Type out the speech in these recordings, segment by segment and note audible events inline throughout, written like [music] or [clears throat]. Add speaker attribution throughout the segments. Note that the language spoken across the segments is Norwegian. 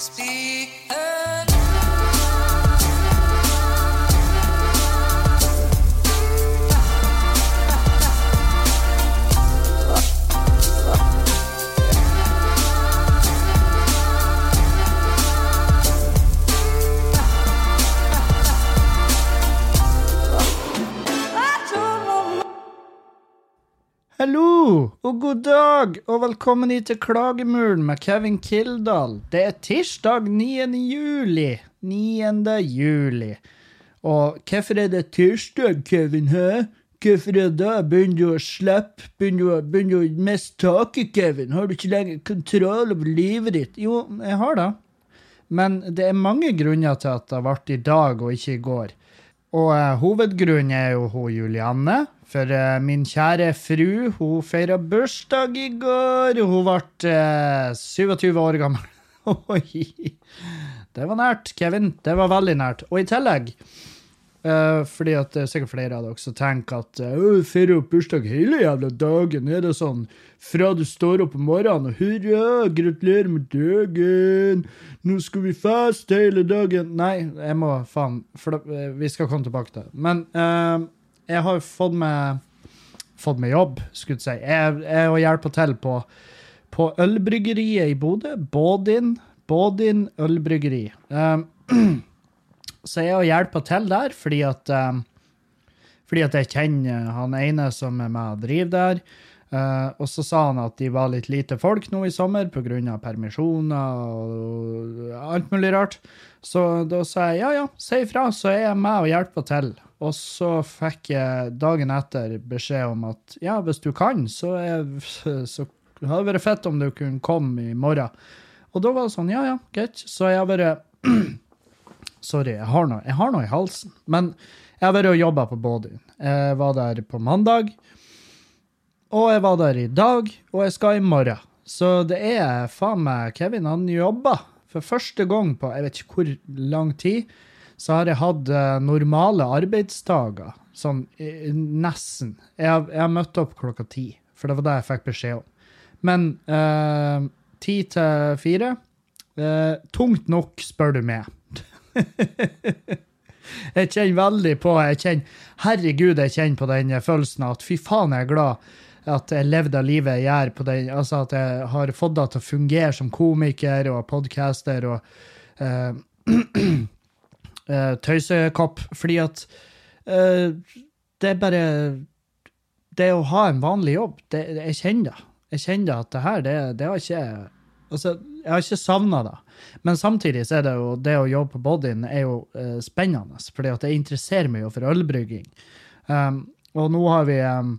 Speaker 1: Speak Hallo og god dag, og velkommen hit til Klagemuren med Kevin Kildahl. Det er tirsdag 9. juli. 9. juli. Og hvorfor er det tirsdag, Kevin? Hæ? Hvorfor er det? Begynner du å slippe? Begynner du, begynner å miste taket, Kevin? Har du ikke lenger kontroll over livet ditt? Jo, jeg har det. Men det er mange grunner til at det ble i dag og ikke i går. Og uh, hovedgrunnen er jo hun Julianne. For uh, min kjære fru hun feira bursdag i går. Hun ble uh, 27 år gammel. [laughs] Oi! Det var nært, Kevin. Det var veldig nært. Og i tillegg eh, fordi at det er sikkert flere av dere som tenker at uh, feirer bursdag hele jævla dagen. Er det sånn fra du står opp om morgenen og hurra, gratulerer med dagen, nå skal vi feste hele dagen. Nei, jeg må faen For da, eh, vi skal komme tilbake til det. Men eh, jeg har fått meg fått meg jobb, skulle jeg si. Jeg, jeg hjelper til på, på ølbryggeriet i Bodø. Bådin, Bådin ølbryggeri. Um, [clears throat] så jeg å hjelper til der fordi at um, fordi at jeg kjenner han ene som er med og driver der. Uh, og så sa han at de var litt lite folk nå i sommer pga. permisjoner og alt mulig rart. Så da sa jeg ja, ja, si ifra, så er jeg med og hjelper til. Og så fikk jeg dagen etter beskjed om at ja, hvis du kan, så, er, så hadde det vært fett om du kunne komme i morgen. Og da var det sånn, ja, ja, greit. Så jeg har vært [clears throat] Sorry, jeg har noe, jeg har noe i halsen. Men jeg har vært og jobba på Bådin. Jeg var der på mandag, og jeg var der i dag, og jeg skal i morgen. Så det er faen meg Kevin, han jobber. For første gang på jeg vet ikke hvor lang tid, så har jeg hatt eh, normale arbeidsdager. Sånn nesten. Jeg jeg har møtt opp klokka ti, for det var det jeg fikk beskjed om. Men eh, ti til fire eh, Tungt nok, spør du meg. [laughs] jeg kjenner veldig på jeg kjenner, Herregud, jeg kjenner på den følelsen at fy faen, jeg er glad at jeg levde av livet jeg gjør. på den, altså At jeg har fått det til å fungere som komiker og podcaster og [clears throat] eh, tøysekopp. Fordi at eh, det er bare Det å ha en vanlig jobb, det, jeg kjenner det. Jeg kjenner at det her, det, det har ikke Altså, jeg har ikke savna det. Men samtidig så er det jo det å jobbe på Bodyen er jo eh, spennende, fordi at det interesserer meg jo for ølbrygging. Um, og nå har vi um,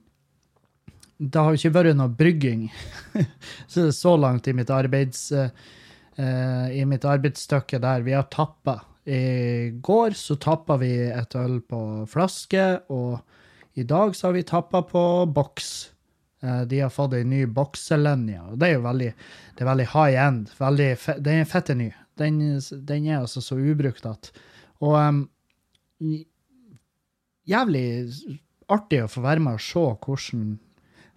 Speaker 1: Det har jo ikke vært noe brygging [laughs] så, så langt i mitt arbeids... Uh, I mitt arbeidsstykke der vi har tappa. I går så tappa vi et øl på flaske, og i dag så har vi tappa på boks. Eh, De har fått ei ny bokselinje. og det er jo veldig, det er veldig high end. Veldig den er fette ny. Den, den er altså så ubrukt at Og um, jævlig artig å få være med og se hvordan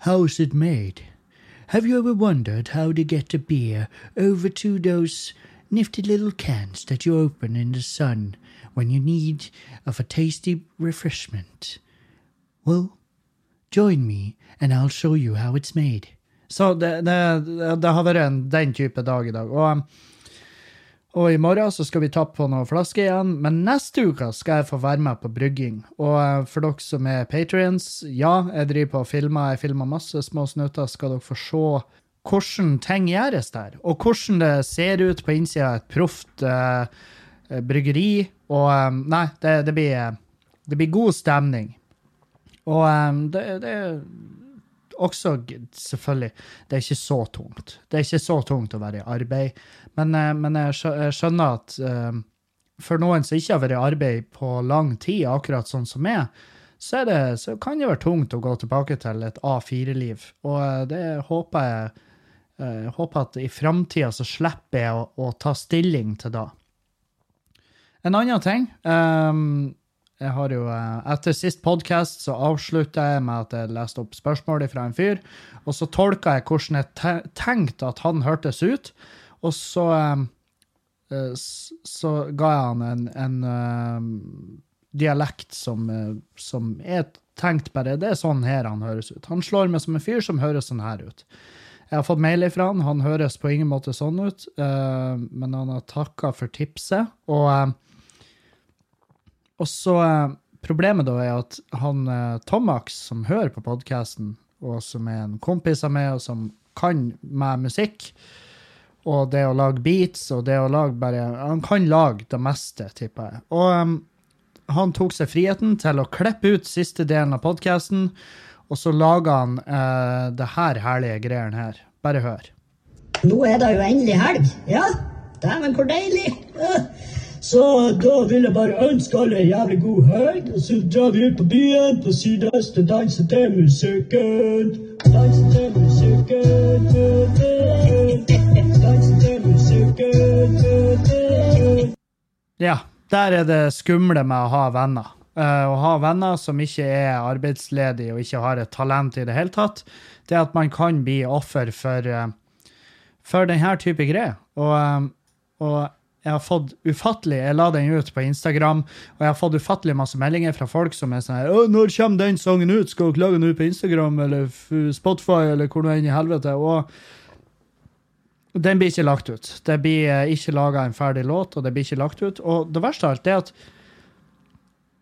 Speaker 1: How's it made? Have you ever wondered how to get a beer over to those nifty little cans that you open in the sun when you need of a tasty refreshment? Well, join me and I'll show you how it's made. Så det, det, det har vært en, den type dag i dag. Og, og i morgen så skal vi tappe på noen flasker igjen, men neste uke skal jeg få være med på brygging. Og eh, for dere som er patrions, ja, jeg driver på og filmer, jeg filmer masse små snutter, skal dere få se hvordan ting gjøres der, og hvordan det ser ut på innsida av et proft eh, bryggeri. Og eh, nei, det, det, blir, det blir god stemning. Og um, det, det er også, selvfølgelig, det er ikke så tungt. Det er ikke så tungt å være i arbeid, men, eh, men jeg skjønner at eh, for noen som ikke har vært i arbeid på lang tid, akkurat sånn som meg, så, det, så kan det være tungt å gå tilbake til et A4-liv. Og eh, det håper jeg eh, jeg håper at i framtida så slipper jeg å, å ta stilling til det. En annen ting ehm, jeg har jo, eh, Etter sist podkast avslutta jeg med at jeg leste opp spørsmålet fra en fyr, og så tolka jeg hvordan jeg tenkte at han hørtes ut, og så, eh, eh, så ga jeg han en, en dialekt som, som er tenkt bare Det er sånn her han høres ut. Han slår meg som en fyr som høres sånn her ut. Jeg har fått mail ifra han. Han høres på ingen måte sånn ut, men han har takka for tipset. Og, og så eh, Problemet da er at han eh, Tomax, som hører på podkasten, og som er en kompis av meg, og som kan med musikk, og det å lage beats, og det å lage bare Han kan lage det meste, tipper jeg. Og um, han tok seg friheten til å klippe ut siste delen av podkasten, og så laga han uh, det her herlige greiene her. Bare hør.
Speaker 2: Nå er det jo endelig helg. Ja, dæven hvor deilig. Ja. Så da vil jeg bare ønske alle en jævlig god helg. Og så drar vi ut på byen på sydøst og danser til musikken. Danser til musikken. Danser til musikken.
Speaker 1: Ja, der er det skumle med å ha venner. Uh, å ha venner som ikke er arbeidsledige og ikke har et talent i det hele tatt, det er at man kan bli offer for, uh, for denne type greier. Og, eh, og jeg har fått ufattelig Jeg la den ut på Instagram, og jeg har fått ufattelig masse meldinger fra folk som er sånn her, «Å, 'Når kommer den sangen ut? Skal dere lage den ut på Instagram eller Spotify eller hvor nå enn i helvete?' Og den blir ikke lagt ut. Det blir eh, ikke laga en ferdig låt, og det blir ikke lagt ut. Og det verste av alt er at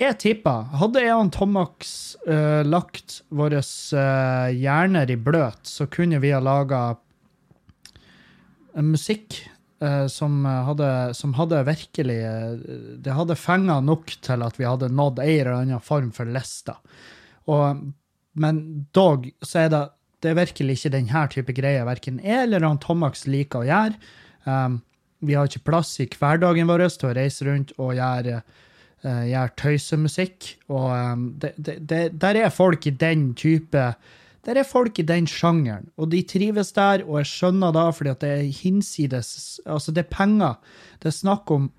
Speaker 1: jeg tipper Hadde jeg og Tomax uh, lagt våre uh, hjerner i bløt, så kunne vi ha laga musikk eh, som, hadde, som hadde virkelig eh, Det hadde fenga nok til at vi hadde nådd en eller annen form for lista. Og, men dog så er det, det er virkelig ikke denne type greier verken jeg eller han Tomax liker å gjøre. Um, vi har ikke plass i hverdagen vår til å reise rundt og gjøre, uh, gjøre tøysemusikk. Og um, det, det, der er folk i den type Der er folk i den sjangeren, og de trives der, og jeg skjønner da, fordi at det er hinsides Altså, det er penger. Det er snakk om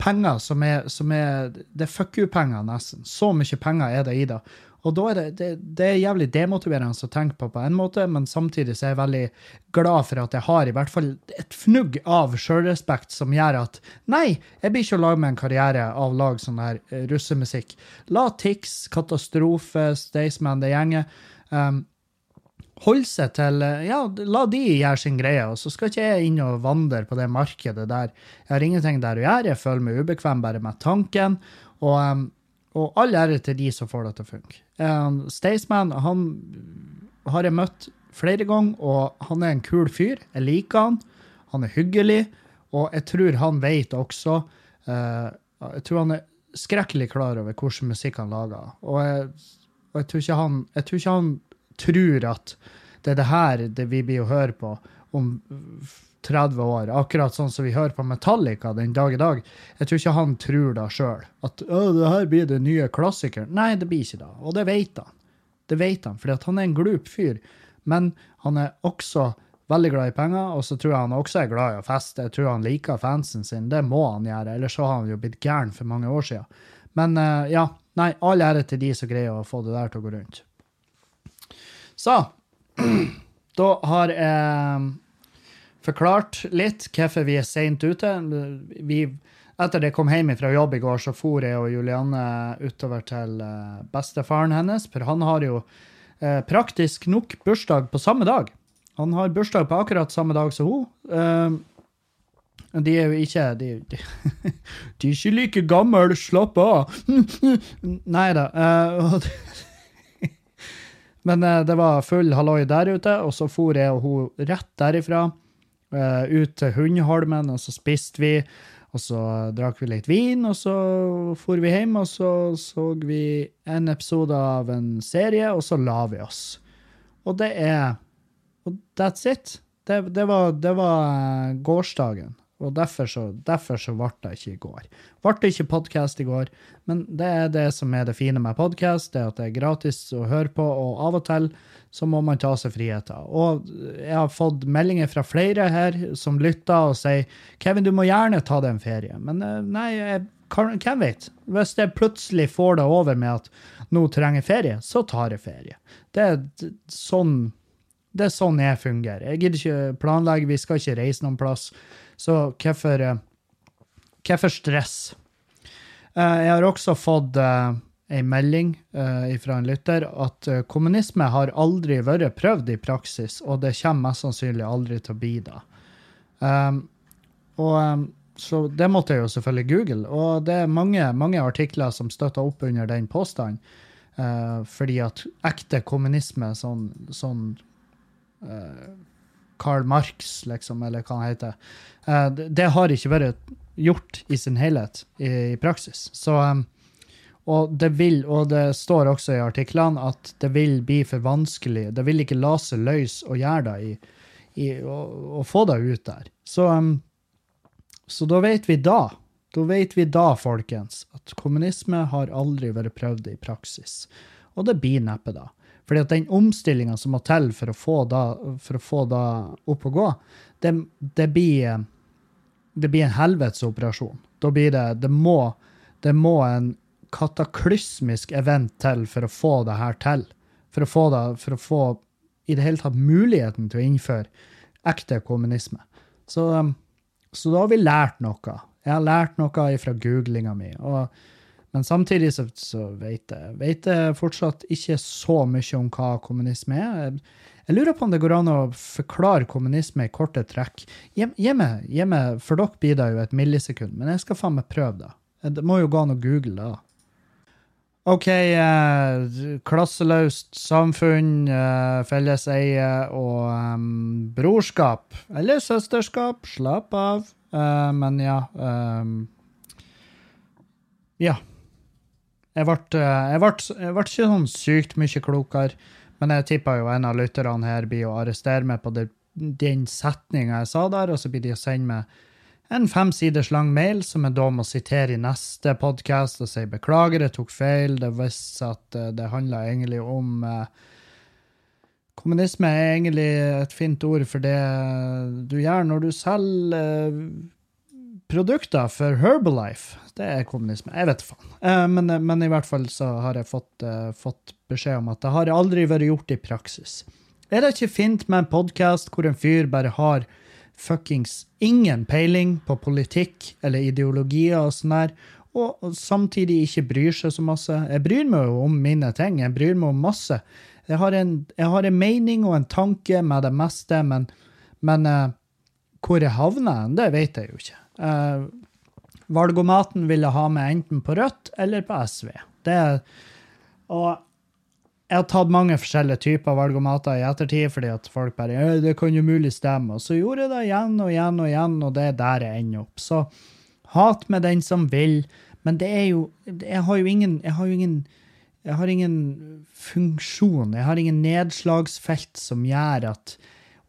Speaker 1: penger som er, som er Det er fuck you-penger, nesten. Så mye penger er det i det. Og da er det, det, det er jævlig demotiverende å tenke på på en måte, men samtidig så er jeg veldig glad for at jeg har i hvert fall et fnugg av sjølrespekt som gjør at nei, jeg blir ikke å lage meg en karriere av å lage sånn her eh, russemusikk. La Tix, Katastrofe, Staysman, det gjenget um, holde seg til eh, Ja, la de gjøre sin greie, og så skal ikke jeg inn og vandre på det markedet der. Jeg har ingenting der å gjøre, jeg føler meg ubekvem bare med tanken. Og, og all ære til de som får det til å funke. Um, Staysman han har jeg møtt flere ganger, og han er en kul fyr. Jeg liker han. Han er hyggelig, og jeg tror han vet også uh, Jeg tror han er skrekkelig klar over hvordan musikk han lager. Og jeg, og jeg tror ikke han jeg tror ikke han tror at det er det her det vi blir å høre på om 30 år, akkurat sånn som vi hører på Metallica den dag i dag. Jeg tror ikke han tror det sjøl, at det her blir det nye klassikeren. Nei, det blir ikke det, og det vet han. Det vet han, at han er en glup fyr. Men han er også veldig glad i penger, og så tror jeg han også er glad i å feste. Jeg tror han liker fansen sin, det må han gjøre, ellers så har han jo blitt gæren for mange år siden. Men eh, ja, nei, all ære til de som greier å få det der til å gå rundt. Så, da har jeg forklart litt hvorfor vi er seint ute. Vi, etter jeg kom hjem fra jobb i går, så for jeg og Julianne utover til eh, bestefaren hennes, for han har jo eh, praktisk nok bursdag på samme dag. Han har bursdag på akkurat samme dag som hun. Eh, de er jo ikke De, de, [laughs] de er ikke like gamle, slapp av. [laughs] Nei da. Men eh, det var full halloi der ute, og så for jeg og hun rett derifra eh, ut til Hundholmen, og så spiste vi, og så drakk vi litt vin, og så for vi hjem, og så så vi en episode av en serie, og så la vi oss. Og det er Og that's it. Det, det var, det var eh, gårsdagen. Og derfor så, derfor så ble det ikke i går. Ble det ikke podkast i går, men det er det som er det fine med podkast, det at det er gratis å høre på, og av og til så må man ta seg friheter. Og jeg har fått meldinger fra flere her som lytter og sier Kevin, du må gjerne ta deg en ferie. Men eh, nei, hvem vet? Hvis jeg plutselig får det over med at nå trenger ferie, så tar jeg ferie. Det er sånn det er sånn jeg fungerer. Jeg gidder ikke planlegge, vi skal ikke reise noen plass. Så hvorfor, eh, hvorfor stress? Eh, jeg har også fått ei melding uh, fra en lytter at kommunisme har aldri vært prøvd i praksis, og det kommer mest sannsynlig aldri til å bli det. Um, og um, Så det måtte jeg jo selvfølgelig google, og det er mange, mange artikler som støtter opp under den påstanden. Fordi at ekte kommunisme, sånn, sånn Karl Marx, liksom, eller hva han heter, det, det har ikke vært gjort i sin helhet i, praksis. Så og det, vil, og det står også i artiklene at det vil bli for vanskelig. Det vil ikke la seg løse å gjøre det i, i å, å, få det ut der. Så, så da vet vi da. Da vet vi da, folkens, at kommunisme har aldri vært prøvd i praksis. Og det blir neppe da. Fordi at den omstillinga som må til for å få da, å få da opp og gå, det, det, blir, det blir en helvetes operasjon. Da blir det Det må, det må en kataklysmisk event til for å få det her til. For å få, det, for å få i det hele tatt muligheten til å innføre ekte kommunisme. Så, så da har vi lært noe. Jeg har lært noe fra googlinga mi. Og, men samtidig så, så vet, jeg, vet, jeg, fortsatt ikke så mye om hva kommunisme er. Jeg, lurer på om det går an å forklare kommunisme i korte trekk. Gi, meg, For dere blir det jo et millisekund, men jeg skal faen meg prøve det. Det må jo gå an å google det. OK, eh, klasseløst samfunn, eh, felleseie og eh, brorskap. Eller søsterskap. Slapp av. Uh, men ja um, Ja. Jeg ble, jeg, ble, jeg ble, ikke sånn sykt mye klokere, men jeg tippa jo en av lytterne her blir å arrestere meg på det, den setninga jeg sa der, og så blir de å sende meg en fem siders lang mail som jeg da må sitere i neste podkast og si beklager, jeg tok feil. Det viste at eh, det handla egentlig om eh, Kommunisme er egentlig et fint ord for det du gjør når du selger eh, produkter for Herbalife. Det er kommunisme. Jeg vet faen. Men, men, i hvert fall så har jeg fått, fått beskjed om at det har aldri vært gjort i praksis. Er det ikke fint med en podkast hvor en fyr bare har fuckings ingen peiling på politikk eller ideologier og sånn der, og samtidig ikke bryr seg så masse. Jeg bryr meg jo om mine ting, jeg bryr meg om masse. Jeg har en, jeg har en mening og en tanke med det meste, men, men hvor jeg havner, det vet jeg jo ikke. Uh, valgomaten ville ha med enten på Rødt eller på SV. Det, og jeg har tatt mange forskjellige typer valgomater i ettertid, fordi at folk bare det kan jo mulig stemme. Og så gjorde jeg det igjen og igjen og igjen, og det er der jeg ender opp. Så hat med den som vil, men det er jo Jeg har jo ingen Jeg har ingen jeg har ingen funksjon, jeg har ingen nedslagsfelt som gjør at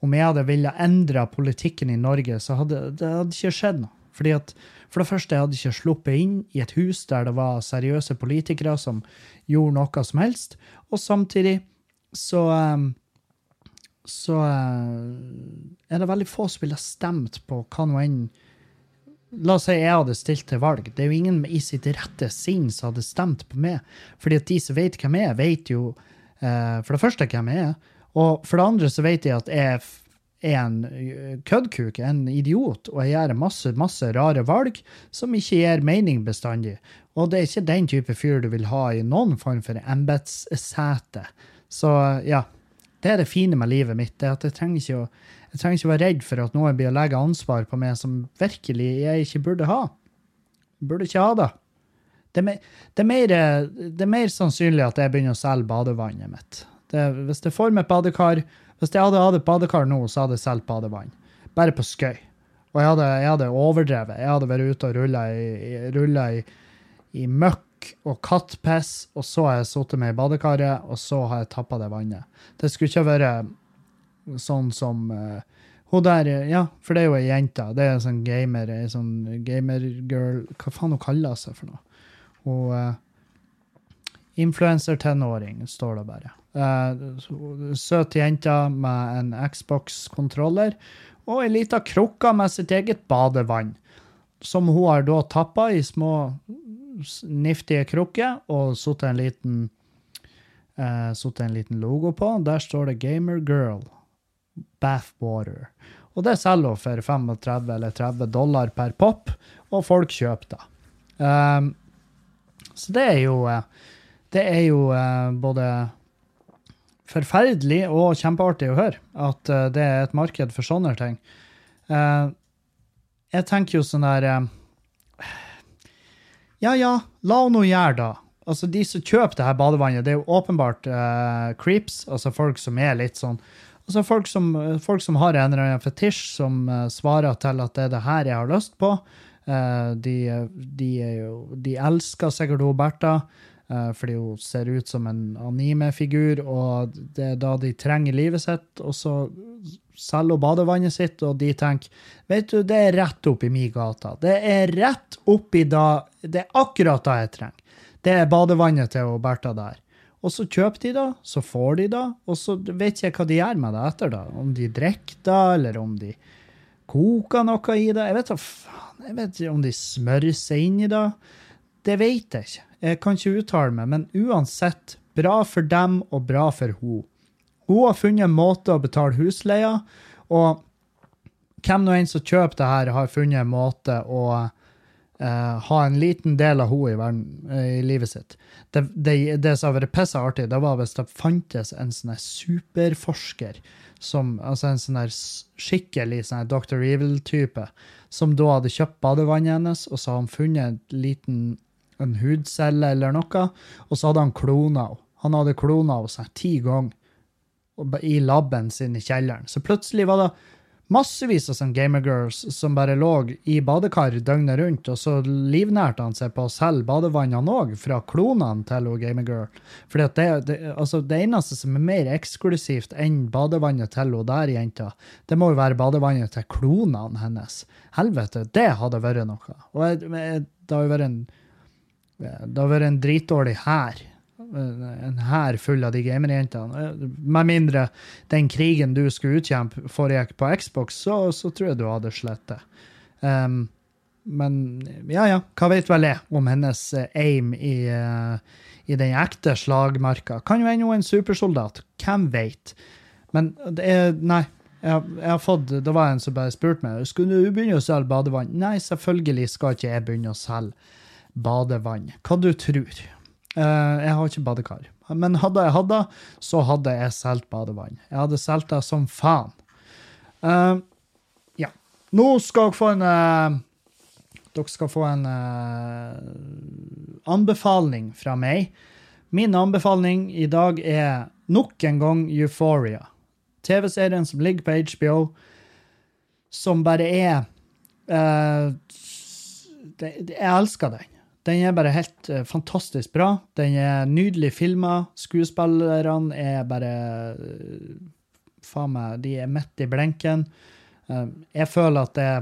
Speaker 1: om jeg hadde villet endre politikken i Norge, så hadde det hadde ikke skjedd noe. Fordi at For det første, jeg hadde ikke sluppet inn i et hus der det var seriøse politikere som gjorde noe som helst. Og samtidig så ehm, så eh, er det veldig få som ville stemt på hva nå enn La oss si jeg hadde stilt til valg. Det er jo ingen i sitt rette sinn som hadde stemt på meg. Fordi at de som vet hvem jeg er, vet jo uh, for det første hvem jeg er. Og for det andre så vet de at jeg er en eh, køddkuk, en idiot, og jeg gjør masse, masse rare valg som ikke gir mening bestandig. Og det er ikke den type fyr du vil ha i noen form for embetssete. Så ja, det er det fine med livet mitt. det er at jeg trenger, ikke å, jeg trenger ikke å være redd for at noen blir å legge ansvar på meg som virkelig jeg ikke burde ha. Burde ikke ha det. Det er, mer, det, er mer, det er, mer, sannsynlig at jeg begynner å selge badevannet mitt. Det, hvis jeg får meg et badekar Hvis jeg hadde hatt et badekar nå, så hadde jeg solgt badevann. Bare på skøy. Og jeg hadde, jeg hadde overdrevet. Jeg hadde vært ute og rulla i, i i møkk og kattpiss, og så har jeg sittet med i badekaret, og så har jeg tappa det vannet. Det skulle ikke vært sånn som uh, hun der Ja, for det er jo ei jente. Det er en sånn gamer, ei sånn gamergirl Hva faen hun kaller seg for noe? Hun uh, Influenser-tenåring, står det bare. Uh, søt jente med en Xbox-kontroller og ei lita krukke med sitt eget badevann, som hun har da tappa i små niftige krukker og satt en liten uh, en liten logo på. Der står det Gamer Girl Bathwater. Og det selger hun for 35 eller 30 dollar per pop, og folk kjøper det. Um, så det er jo eh, Det er jo uh, både forferdelig og kjempeartig å høre at uh, det er et marked for sånne ting. Uh, jeg tenker jo sånn der uh, Ja ja, la henne nå gjøre det. Altså, de som kjøper det her badevannet, det er jo åpenbart creeps, altså folk som er litt sånn Altså folk som, folk som har en eller annen fetisj, som svarer til at det er det her jeg har lyst på. De, de, jo, de elsker sikkert hun Bertha, fordi hun ser ut som en anime-figur, og det er da de trenger livet sitt. Og så selger hun badevannet sitt, og de tenker vet du, det er rett oppi mi gata. Det er rett oppi da Det er akkurat da jeg trenger. Det er badevannet til hun Bertha der. Og så kjøper de det, så får de det, og så vet jeg hva de gjør med det etter. da. Om de drikker det, eller om de koker noe i det. Jeg vet da faen, jeg vet ikke om de smører seg inn i det. Det vet jeg ikke. Jeg kan ikke uttale meg, men uansett, bra for dem og bra for hun. Hun har funnet en måte å betale husleia, og hvem nå enn som kjøper det her, har funnet en måte å uh, ha en liten del av henne i, verden, uh, i livet sitt. Det, det, det som har vært pissa artig, det var hvis det fantes en sånn superforsker, som, altså en sånn skikkelig sånn Dr. Evil-type, som da hadde kjøpt badevannet hennes, og så har han funnet en liten en hudcelle eller noe, og så hadde han klona henne. Han hadde klona henne ti ganger i laben sin i kjelleren. Så plutselig var det massevis av sånne gamergirls som bare lå i badekar døgnet rundt, og så livnærte han seg på å selge badevannene òg, fra klonene til gamergirl. For det, det, altså det eneste som er mer eksklusivt enn badevannet til hun der jenta, det må jo være badevannet til klonene hennes. Helvete, det hadde vært noe. Og jeg, jeg, det har jo vært en det har vært en dritdårlig hær. En hær full av de gamerjentene. Med mindre den krigen du skulle utkjempe, foregikk på Xbox, så, så tror jeg du hadde slettet. Um, men ja, ja, hva vet vel jeg om hennes eh, aim i, eh, i den ekte slagmarka? Kan jo hende hun en supersoldat. Hvem vet? Men det er Nei. Jeg, jeg har fått, Det var en som bare spurte meg skulle du begynne å selge badevann. Nei, selvfølgelig skal ikke jeg begynne å selge badevann. Hva du tror. Eh, jeg har ikke badekar. Men hadde jeg hatt det, så hadde jeg solgt badevann. Jeg hadde solgt det som faen. Uh, ja. Nå skal dere få en uh, Dere skal få en uh, anbefaling fra meg. Min anbefaling i dag er nok en gang Euphoria. TV-serien som ligger på HBO, som bare er det, det, Jeg elsker den. Den er bare helt eh, fantastisk bra. Den er nydelig filma. Skuespillerne er bare eh, Faen meg, de er midt i blenken. Eh, jeg føler at det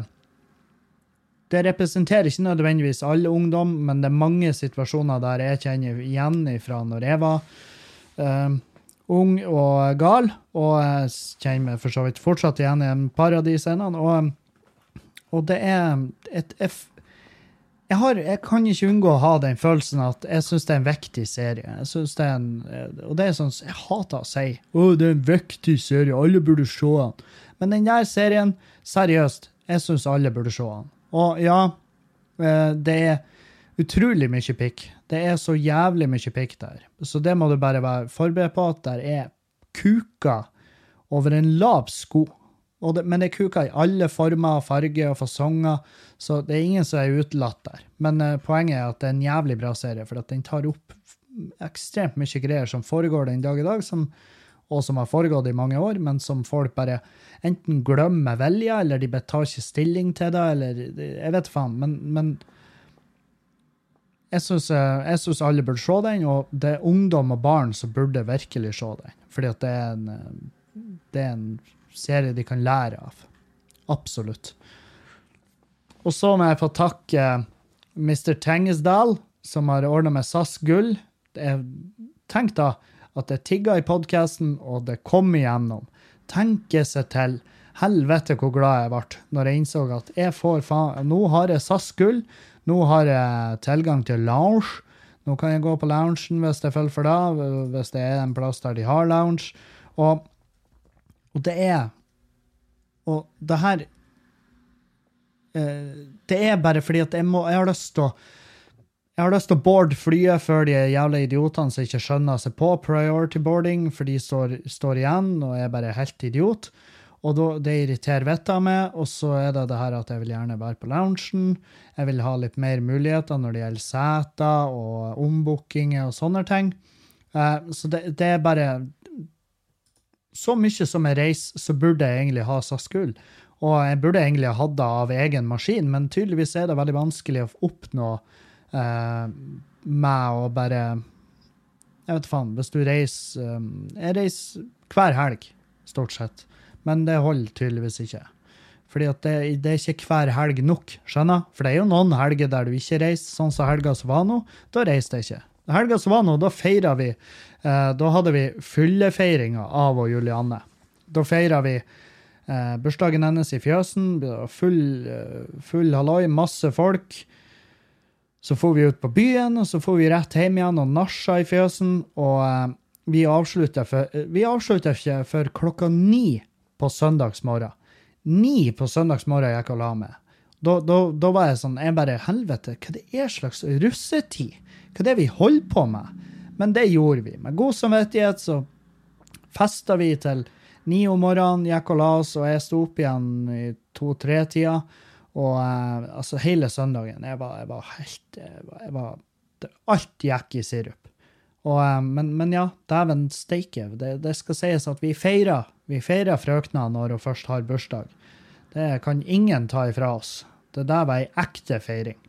Speaker 1: det representerer ikke nødvendigvis alle ungdom, men det er mange situasjoner der jeg kjenner igjen fra når jeg var uh, ung og gal, og jeg kjenner meg for så vidt fortsatt igjen i en par av de scenene. Og, og det er et, jeg, jeg, har, jeg kan ikke unngå å ha den følelsen at jeg syns det er en viktig serie. Jeg synes det er en, og det er sånn jeg hater å si å, det er en viktig serie, alle burde se den. Men den der serien, seriøst, jeg syns alle burde se den. Og ja, eh, det er utrolig mye pikk. Det er så jævlig mye pikk der. Så det må du bare være forberedt på, at der er kuker over en lav sko. Det, men det er kuker i alle former, farger og fasonger, så det er ingen som er utelatt der. Men uh, poenget er at det er en jævlig bra serie, for at den tar opp ekstremt mye greier som foregår den dag i dag, som, og som har foregått i mange år, men som folk bare enten glemmer vilje, eller de tar ikke stilling til det, eller jeg vet faen, men, men jeg syns, eh, alle burde se den, og det er ungdom og barn som burde virkelig se den. Fordi at det er en, eh, det er en serie de kan lære av. Absolutt. Og så må jeg få takke Mr. Tengesdal, som har ordna med SAS Gull. Tenk da at det tigga i podkasten, og det kom igjennom. Tenke seg til. Helvete hvor glad jeg ble når jeg innså at jeg får faen Nå har jeg SAS Gull. Nå har jeg tilgang til lounge. Nå kan jeg gå på loungen hvis jeg følger for det, hvis det er en plass der de har lounge. Og, og det er Og det her eh, Det er bare fordi at jeg, må, jeg har lyst til å jeg har lyst til å boarde flyet før de jævla idiotene som ikke skjønner seg på priority boarding, for de står, står igjen og er bare helt idiot. Og da, det irriterer vettet av meg. Og så er det det her at jeg vil gjerne være på loungen. Jeg vil ha litt mer muligheter når det gjelder seter og ombookinger og sånne ting. Eh, så det, det er bare Så mye som jeg reiser, så burde jeg egentlig ha SAS-gull. Og jeg burde egentlig ha hatt det av egen maskin, men tydeligvis er det veldig vanskelig å oppnå eh, med å bare Jeg vet faen. Hvis du reiser eh, Jeg reiser hver helg, stort sett. Men det holder tydeligvis ikke. Fordi at det, det er ikke hver helg nok, skjønner? For det er jo noen helger der du ikke reiser, sånn som helga som var nå. Da reiste jeg ikke. Helga som var nå, da feira vi Da hadde vi fyllefeiringa av og Julianne. Da feira vi eh, bursdagen hennes i fjøsen. Full, eh, full halloi, masse folk. Så for vi ut på byen, og så for vi rett hjem igjen og nasja i fjøsen. Og eh, vi avslutta ikke før klokka ni på søndagsmorgen. Ni på søndagsmorgen gikk og la meg. Da, da, da var jeg sånn Jeg bare Helvete, hva det er slags russetid? Hva det er vi holder på med? Men det gjorde vi. Med god samvittighet så festa vi til ni om morgenen, gikk og la oss, og jeg sto opp igjen i to-tre-tida. Og eh, altså, hele søndagen Jeg var, jeg var helt jeg var, det, Alt gikk i sirup. Og, eh, men, men ja, dæven steike. Det, det skal sies at vi feirer vi feirer frøkna når hun først har bursdag. Det kan ingen ta ifra oss. Det der var ei ekte feiring.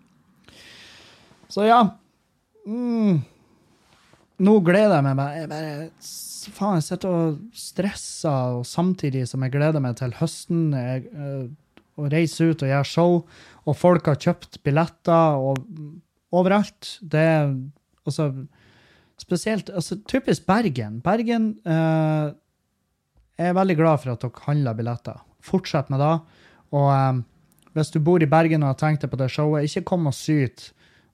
Speaker 1: Så ja. Mm. Nå gleder jeg meg. Jeg bare, faen, jeg sitter og stresser, og samtidig som jeg gleder meg til høsten. Jeg, øh, å reise ut og gjøre show, og folk har kjøpt billetter og overalt. Det er altså Spesielt altså, typisk Bergen. Bergen øh, er veldig glad for at dere handler billetter. Fortsett med det. Og um, hvis du bor i Bergen og har tenkt deg på det showet, ikke kom og syt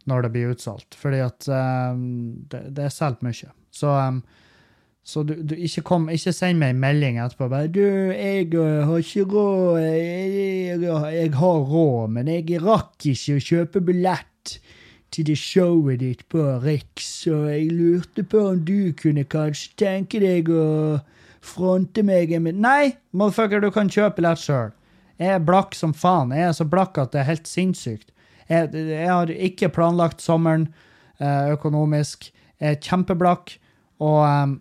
Speaker 1: når det blir utsolgt, fordi at um, det, det er solgt mye. Så, um, så du, du, ikke, kom, ikke send meg en melding etterpå bare 'Du, jeg uh, har ikke råd. Jeg, jeg, jeg har råd, men jeg rakk ikke å kjøpe billett til det showet ditt på Riks, og jeg lurte på om du kunne kanskje tenke deg å fronte meg min- Nei, motherfucker, du kan kjøpe billett sjøl. Jeg er blakk som faen. Jeg er så blakk at det er helt sinnssykt. Jeg, jeg har ikke planlagt sommeren eh, økonomisk. Jeg er kjempeblakk. Og em,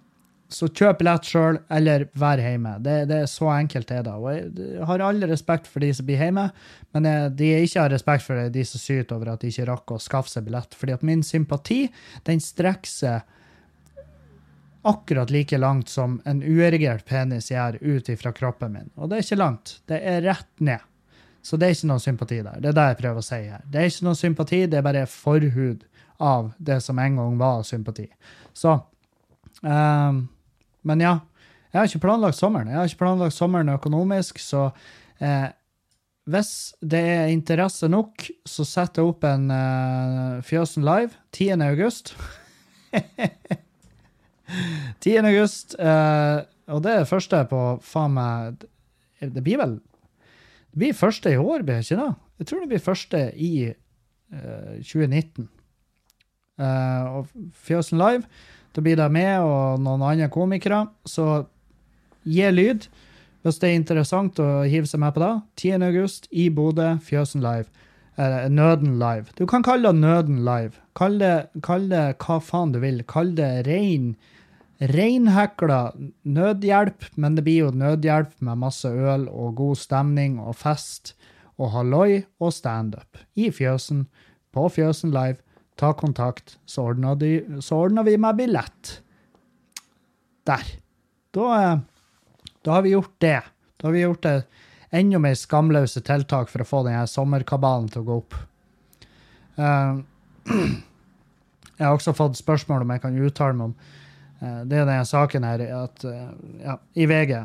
Speaker 1: så kjøp billett sjøl, eller vær hjemme. Det, det er så enkelt det er da. Og jeg, har all respekt for de som blir hjemme, men de jeg ikke har respekt for, er de som syter over at de ikke rakk å skaffe seg billett. Fordi at min sympati, den strekker seg akkurat like langt som en uerigert penis gjør ut ifra kroppen min. Og det er ikke langt. Det er rett ned. Så det er ikke noe sympati der. Det er det jeg prøver å si her. Det er ikke noe sympati, det er bare forhud av det som en gang var sympati. Så um, Men ja. Jeg har ikke planlagt sommeren. Jeg har ikke planlagt sommeren økonomisk, så eh, hvis det er interesse nok, så setter jeg opp en eh, Fjøsen Live 10. august. [laughs] 10. august, eh, og det er det første på faen meg Det blir vel Det blir første i år, blir det ikke det? Jeg tror det blir første i uh, 2019. Uh, og Fjøsen Live, da blir det med og noen andre komikere. Så gi lyd hvis det er interessant å hive seg med på det. 10. august i Bodø, Fjøsen Live. Eh, Nøden Live. Du kan kalle det Nøden Live. Kall det, kall det hva faen du vil. Kall det rein Reinhekla nødhjelp, men det blir jo nødhjelp med masse øl og god stemning og fest og halloi og standup i Fjøsen, på Fjøsen Live. Ta kontakt, så ordner, de, så ordner vi med billett. Der. Da, eh, da har vi gjort det. Da har vi gjort det enda mer skamløse tiltak for å få denne sommerkabalen til å gå opp. Uh, [clears throat] jeg har også fått spørsmål om jeg kan uttale meg om det er denne saken her at, eh, ja, i VG.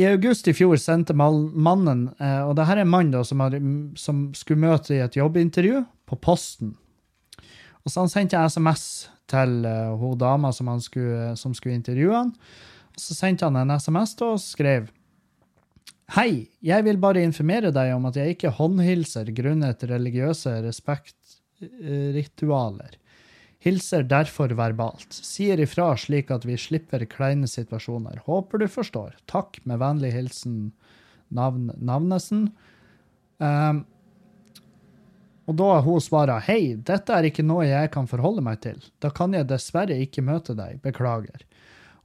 Speaker 1: I august i fjor sendte mannen, eh, og det her er en mann da, som, har, som skulle møte i et jobbintervju på posten. Og så han sendte SMS til uh, hun dama som, skulle, som skulle intervjue han. Og så sendte han en SMS da, og skrev Hei, jeg vil bare informere deg om at jeg ikke håndhilser grunnet religiøse respektritualer. Hilser derfor verbalt. Sier ifra slik at vi slipper kleine situasjoner. Håper du forstår. Takk, med vennlig hilsen navn, Navnesen. Um, og da har hun svara hei, dette er ikke noe jeg kan forholde meg til. Da kan jeg dessverre ikke møte deg. Beklager.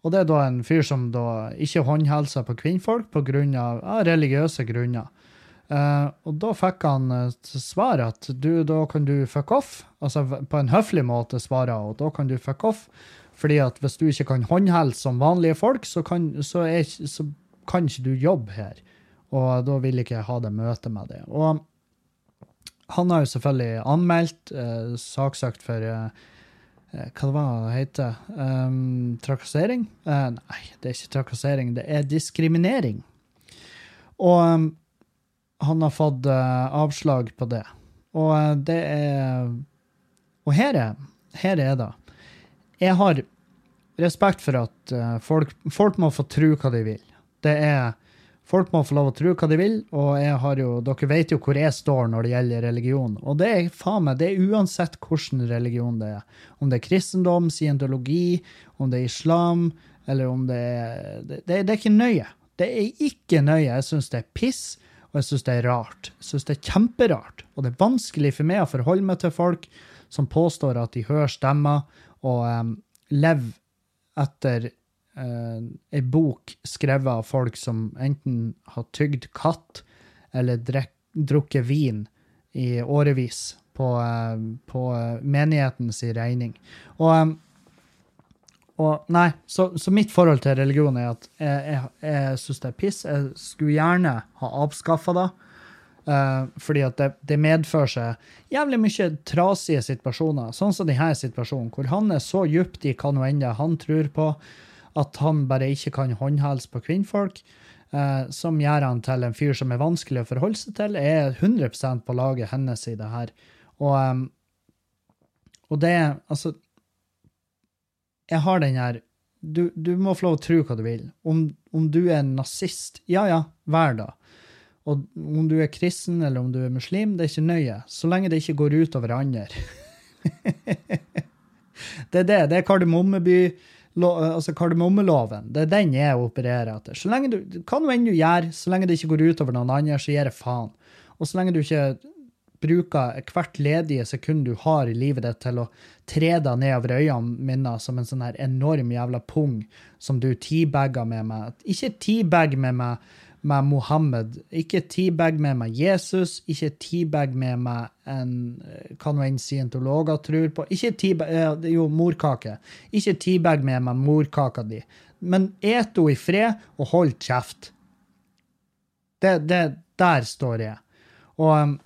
Speaker 1: Og det er da en fyr som da ikke håndhilser på kvinnfolk pga. av religiøse grunner. Uh, og da fikk han uh, svar at du, da kan du fuck off. Altså på en høflig måte svare, og da kan du fuck off. Fordi at hvis du ikke kan håndhelse som vanlige folk, så kan, så, er, så kan ikke du jobbe her. Og da vil ikke jeg ha det møtet med deg. Og han har jo selvfølgelig anmeldt, uh, saksøkt for hva det var det heter? Um, trakassering? nei, det er ikke trakassering, det er diskriminering. Og um, han har fått uh, avslag på det. Og uh, det er Og her er, her er det. Jeg har respekt for at uh, folk, folk, må få tro hva de vil. Det er Folk må få lov å tro hva de vil, og jeg har jo, dere vet jo hvor jeg står når det gjelder religion. Og det er faen meg, det er uansett hvilken religion det er. Om det er kristendom, scientologi, om det er islam, eller om det er Det, det, det er ikke nøye. Det er ikke nøye. Jeg syns det er piss. Og jeg syns det er rart. Jeg syns det er kjemperart. Og det er vanskelig for meg å forholde meg til folk som påstår at de hører stemmer, og um, lever etter uh, ei bok skrevet av folk som enten har tygd katt eller drek, drukket vin i årevis på, uh, på uh, menighetens regning. Og um, og nei, så, så, mitt forhold til religion er at jeg, jeg, jeg syns det er piss. Jeg skulle gjerne ha avskaffa det. Uh, fordi at det, det, medfører seg jævlig mye trasige situasjoner, sånn som denne situasjonen, hvor han er så dypt i hva nå enn han tror på, at han bare ikke kan håndhelse på kvinnfolk, uh, som gjør han til en fyr som er vanskelig å forholde seg til. Er 100 på laget hennes i det her. Og, um, og det Altså, jeg har den her du, du, må få lov å tro hva du vil. Om, om du er en nazist, ja ja, vær da. Og om du er kristen eller om du er muslim, det er ikke nøye. Så lenge det ikke går ut over andre. [laughs] det er det. Det er kardemommeby, altså kardemommeloven. Det er den jeg opererer etter. Så lenge du, Hva nå enn du gjør, så lenge det ikke går ut over noen andre, så gir jeg faen. Og så lenge du ikke bruker hvert ledige sekund du har i livet ditt til å tre deg nedover øynene mine som en sånn her enorm jævla pung som du teabagger med meg. Ikke teabag med meg med Mohammed. Ikke teabag med meg Jesus. Ikke teabag med meg en hva nå enn scientologer tror på. Ikke teabag, Jo, morkake. Ikke teabag med meg morkaka di. Men et henne i fred, og hold kjeft. Det, det, der står jeg. Og um,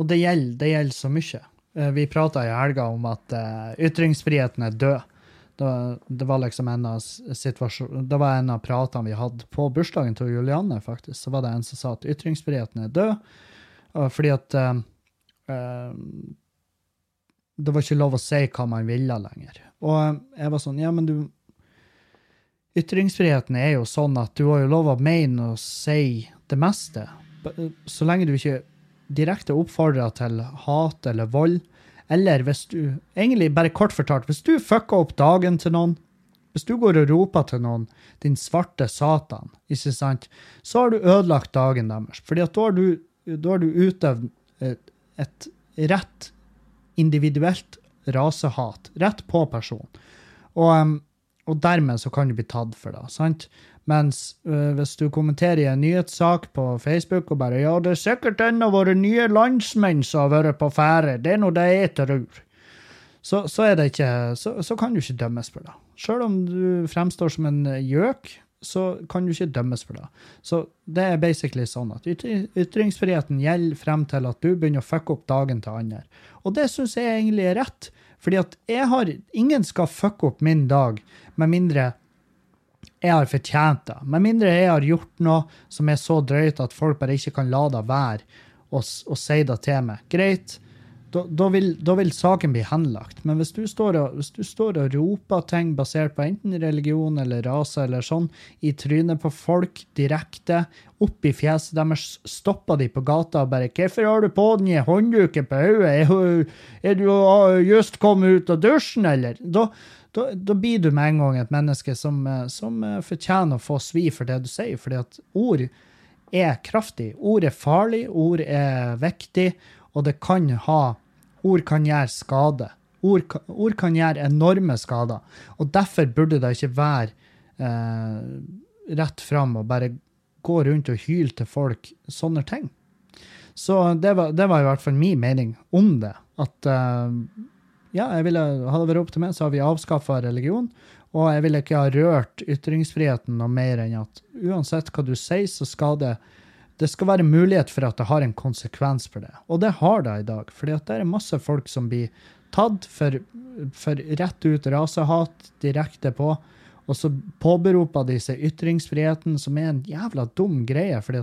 Speaker 1: og det gjelder, det gjelder så mye. Eh, vi prata i helga om at uh, ytringsfriheten er død. Det, det, var liksom en av det var en av pratene vi hadde på bursdagen til Julianne, faktisk. Så var det en som sa at ytringsfriheten er død, fordi at uh, Det var ikke lov å si hva man ville lenger. Og jeg var sånn Ja, men du Ytringsfriheten er jo sånn at du har jo lov å mene og si det meste. Så lenge du ikke direkte oppfordra til hat eller vold, eller hvis du Egentlig bare kort fortalt, hvis du fucker opp dagen til noen, hvis du går og roper til noen 'din svarte satan', ikke sant, så har du ødelagt dagen deres. Fordi at da har du, da har du utøvd et, et rett individuelt rasehat, rett på person. Og, og dermed så kan du bli tatt for det. sant? Mens uh, hvis du kommenterer en nyhetssak på Facebook og bare 'Ja, det er sikkert en av våre nye landsmenn som har vært på ferde. Det er nå det jeg tror.' Så, så, er det ikke, så, så, kan du ikke dømmes for det. Selv om du fremstår som en gjøk, så kan du ikke dømmes for det. Så det er basically sånn at ytringsfriheten gjelder frem til at du begynner å fucke opp dagen til andre. Og det syns jeg egentlig er rett. Fordi at jeg har Ingen skal fucke opp min dag med mindre jeg har fortjent det. Med mindre jeg har gjort noe som er så drøyt at folk bare ikke kan la det være og si det til meg. Greit, da, vil, vil saken bli henlagt. Men hvis du, og, hvis du står og roper ting basert på enten religion eller rase eller sånn, i trynet på folk direkte, opp i fjeset deres, stopper de på gata og bare 'Hvorfor har du på den i håndduken på hodet? Er, er du just kommet ut av dusjen, eller?' Da, da, da, blir du med en gang et menneske som, eh, som uh, fortjener å få svi for det du sier, fordi at ord er kraftig. Ord er farlig, ord er viktig, og det kan ha Ord kan gjøre skade. Ord, ord kan gjøre enorme skader. Og derfor burde det ikke være eh, rett fram og bare gå rundt og hyle til folk sånne ting. Så det var, det var, i hvert fall min mening om det. At eh, ja, jeg ville, hadde det vært opp til meg, så har vi avskaffa religion. Og jeg ville ikke ha rørt ytringsfriheten noe mer enn at uansett hva du sier, så skal det det skal være mulighet for at det har en konsekvens for det. Og det har det i dag. For det er masse folk som blir tatt for, for rett ut rasehat direkte på. Og så påberoper de seg ytringsfriheten, som er en jævla dum greie. fordi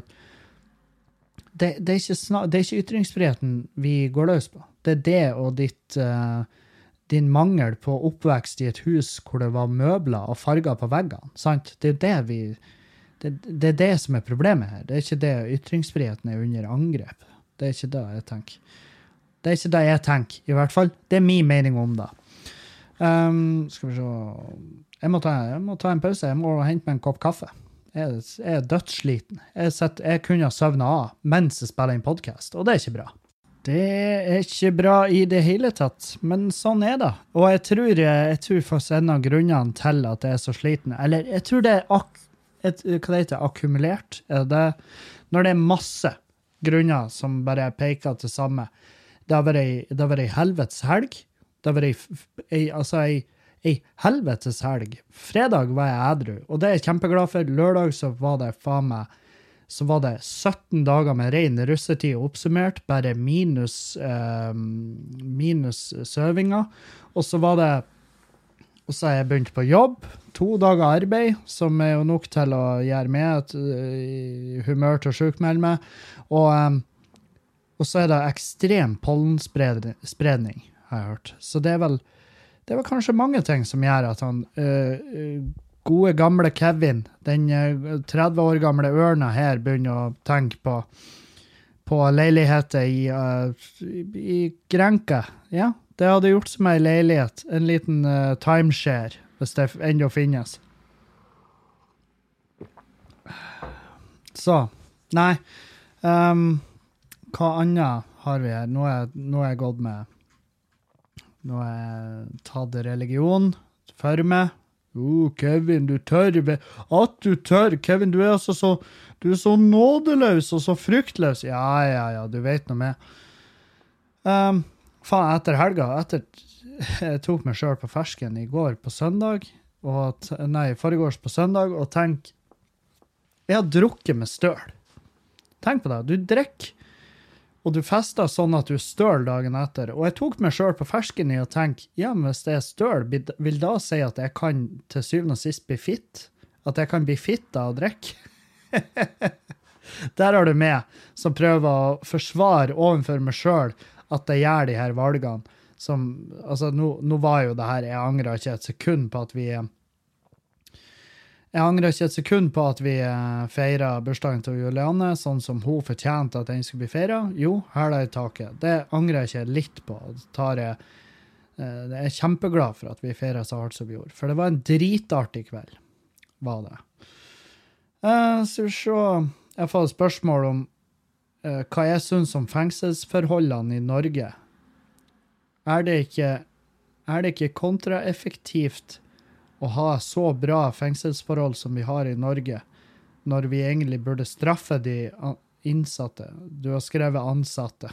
Speaker 1: det, det, er snak, det, er ikke ytringsfriheten vi går løs på. Det er det og ditt, uh, din mangel på oppvekst i et hus hvor det var møbler og farger på veggene. sant? Det er det vi det, det, er det som er problemet her. Det er ikke det ytringsfriheten er under angrep. Det er ikke det jeg tenker. Det er ikke det jeg tenker, i hvert fall. Det er min mening om det. Um, skal vi se jeg må, ta, jeg må, ta, en pause. Jeg må hente meg en kopp kaffe. Jeg, er dødssliten. Jeg, sett, jeg kunne ha søvna av mens jeg spiller inn podkast, og det er ikke bra. Det er ikke bra i det hele tatt, men sånn er det. Og jeg tror, jeg tror faktisk en av grunnene til at jeg er så sliten Eller jeg tror det er ak et, hva det heter, akkumulert? Er det når det er masse grunner som bare peker til samme? Det har vært ei helvetes helg. Det har vært ei, altså ei, ei helvetes helg. Fredag var jeg edru, og det er jeg kjempeglad for. Lørdag så var det faen meg så var det 17 dager med ren russetid oppsummert, bare minus, eh, minus søvinga. Og så var det og så har jeg begynt på jobb. To dager arbeid, som er jo nok til å gjøre meg et uh, humør til å sjukmelde meg. Og, eh, og, så er det ekstrem pollenspredning, har jeg hørt. Så det er vel det var kanskje mange ting som gjør at han uh, gode, gamle Kevin, den uh, 30 år gamle ørna her, begynner å tenke på på leiligheter i, i Grenke. Ja, det hadde gjort som ei leilighet. En liten uh, timeshare, hvis det ennå finnes. Så Nei. Um, hva annet har vi her? Er, nå er jeg gått med Nå har jeg tatt religion for meg. Oh, Kevin, du tør At du tør! Kevin, du er altså så Du er så nådeløs og så fryktløs. Ja, ja, ja, du vet nå med. Um, faen, etter helga etter, [laughs] Jeg tok meg sjøl på fersken i går på søndag, og, nei, foregårs på søndag, og tenk Jeg har drukket med støl. Tenk på det. Du drikker, og du fester sånn at du er støl dagen etter. Og jeg tok meg sjøl på fersken i å tenke ja, men hvis det er støl, vil da si at jeg kan til syvende og sist bli fitt? At jeg kan bli fitt av å drikke? [laughs] Der har du meg som prøver å forsvare overfor meg sjøl at jeg gjør de her valgene som Altså, nå, nå var jo det her Jeg angrer ikke et sekund på at vi jeg angrer ikke et sekund på at vi eh, feira bursdagen til Julianne sånn som hun fortjente at den skulle bli feira. Jo, hæla i taket. Det angrer jeg ikke litt på. Jeg, eh, jeg er kjempeglad for at vi feira så hardt som vi gjorde. For det var en dritartig kveld, var det. Uh, skal vi se Jeg har fått spørsmål om hva jeg syns om fengselsforholdene i Norge. Er det ikke, er det ikke kontraeffektivt å ha så bra fengselsforhold som vi har i Norge, når vi egentlig burde straffe de innsatte? Du har skrevet 'ansatte'.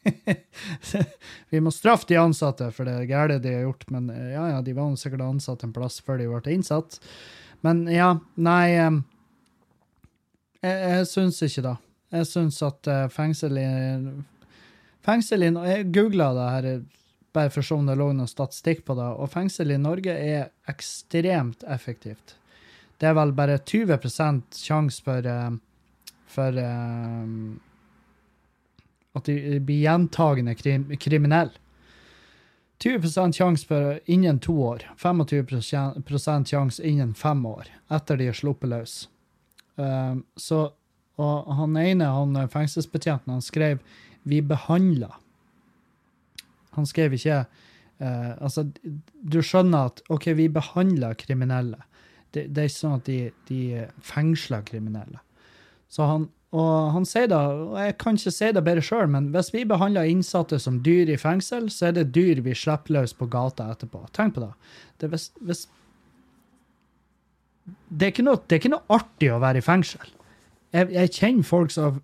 Speaker 1: [laughs] vi må straffe de ansatte for det gale de har gjort, men eh, ja, ja, de var sikkert ansatt en plass før de ble innsatt. Men ja, nei Jeg, jeg syns ikke det. Jeg syns at uh, fengsel i Fengsel i Jeg googla det her bare for å om det lå noe statistikk på det. Og fengsel i Norge er ekstremt effektivt. Det er vel bare 20 sjanse for, uh, for um, At de blir gjentagende krim, kriminelle. 20% sjanse for innen to år. 25% sjanse innen fem år etter de er sluppet løs. Um, så, og han ene, han fengselsbetjenten, han skrev 'vi behandler'. Han skrev ikke uh, Altså, du skjønner at OK, vi behandler kriminelle. Det, det er ikke sånn at de, de fengsler kriminelle. Så han, og han sier da, og jeg kan ikke si det bedre sjøl, men hvis vi behandler innsatte som dyr i fengsel, så er det dyr vi slipper løs på gata etterpå. Tenk på det. Det hvis, hvis det, er ikke noe, det er ikke noe artig å være i fengsel. Jeg, jeg kjenner folk som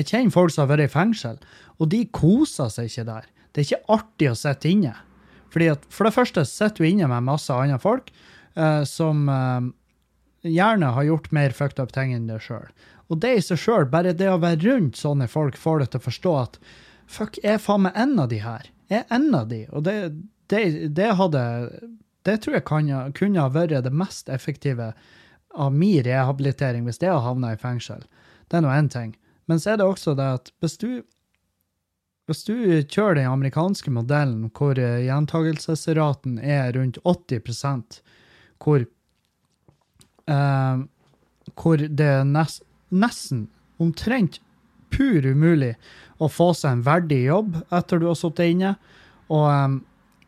Speaker 1: Jeg kjenner folk som har vært i fengsel, og de koser seg ikke der. Det er ikke artig å sitte inne. Fordi at For det første sitter du inne med masse andre folk eh, som eh, gjerne har gjort mer fucked up ting enn deg sjøl. Og det i seg sjøl, bare det å være rundt sånne folk, får deg til å forstå at fuck, jeg er faen meg en av de her. Jeg er en av de. Og det, det, det hadde Det tror jeg kan, kunne ha vært det mest effektive av min rehabilitering hvis jeg hadde havna i fengsel. Det er nå én ting. Men så er det også det at hvis du hvis du kjører den amerikanske modellen hvor gjentagelsesraten er rundt 80 hvor eh, hvor det er nest, nesten omtrent pur umulig å få seg en verdig jobb etter du har sittet inne. Og, um,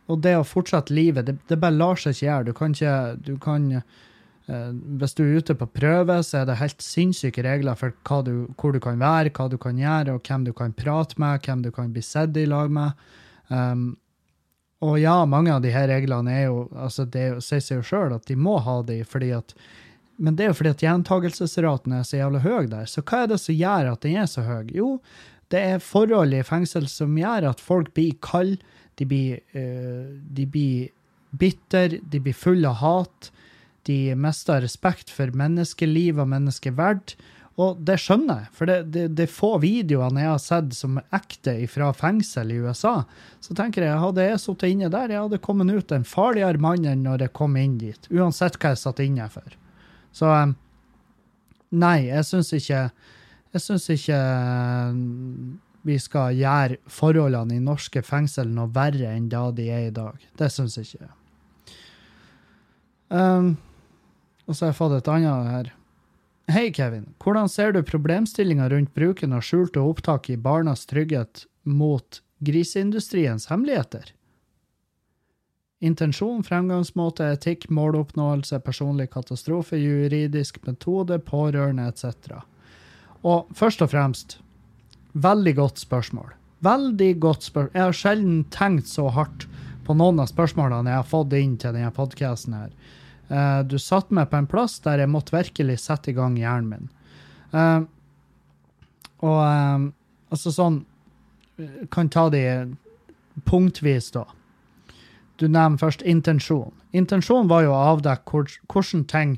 Speaker 1: og, det å fortsette livet, det, det, bare lar seg ikke gjøre. Du kan ikke du kan, Hvis du er ute på prøve, så er det helt sinnssyke regler for du, hvor du kan være, hva du kan gjøre, og hvem du kan prate med, hvem du kan bli sett i lag med. Um, og ja, mange av de her reglene er jo altså Det sier seg jo sjøl at de må ha de, fordi at men det er jo fordi at gjentagelsesraten er så jævla høy der. Så hva er det som gjør at den er så høy? Jo, det er forhold i fengsel som gjør at folk blir kalde, de blir, uh, de blir bitter, de blir fulle av hat. De mister respekt for menneskeliv og menneskeverd. Og det skjønner jeg, for det, det, det er få videoene jeg har sett som er ekte fra fengsel i USA. Så tenker jeg, hadde jeg sittet inne der, jeg hadde kommet ut en farligere mann enn når jeg kom inn dit. Uansett hva jeg satt inne for. Så um, nei, jeg syns ikke Jeg syns ikke um, vi skal gjøre forholdene i norske fengsel noe verre enn da de er i dag. Det syns jeg ikke. Um, og så har jeg fått et annet her. Hei, Kevin. Hvordan ser du problemstillinga rundt bruken av skjulte opptak i barnas trygghet mot griseindustriens hemmeligheter? Intensjon, fremgangsmåte, etikk, måloppnåelse, personlig katastrofe, juridisk metode, pårørende etc. Og først og fremst, veldig godt spørsmål. Veldig godt spørsmål. Jeg har sjelden tenkt så hardt på noen av spørsmålene jeg har fått inn til denne podkasten her. Uh, du satte meg på en plass der jeg måtte virkelig sette i gang hjernen min. Uh, og uh, altså sånn Kan ta de punktvis, da. Du nevner først intensjon. Intensjonen var jo å avdekke hvordan ting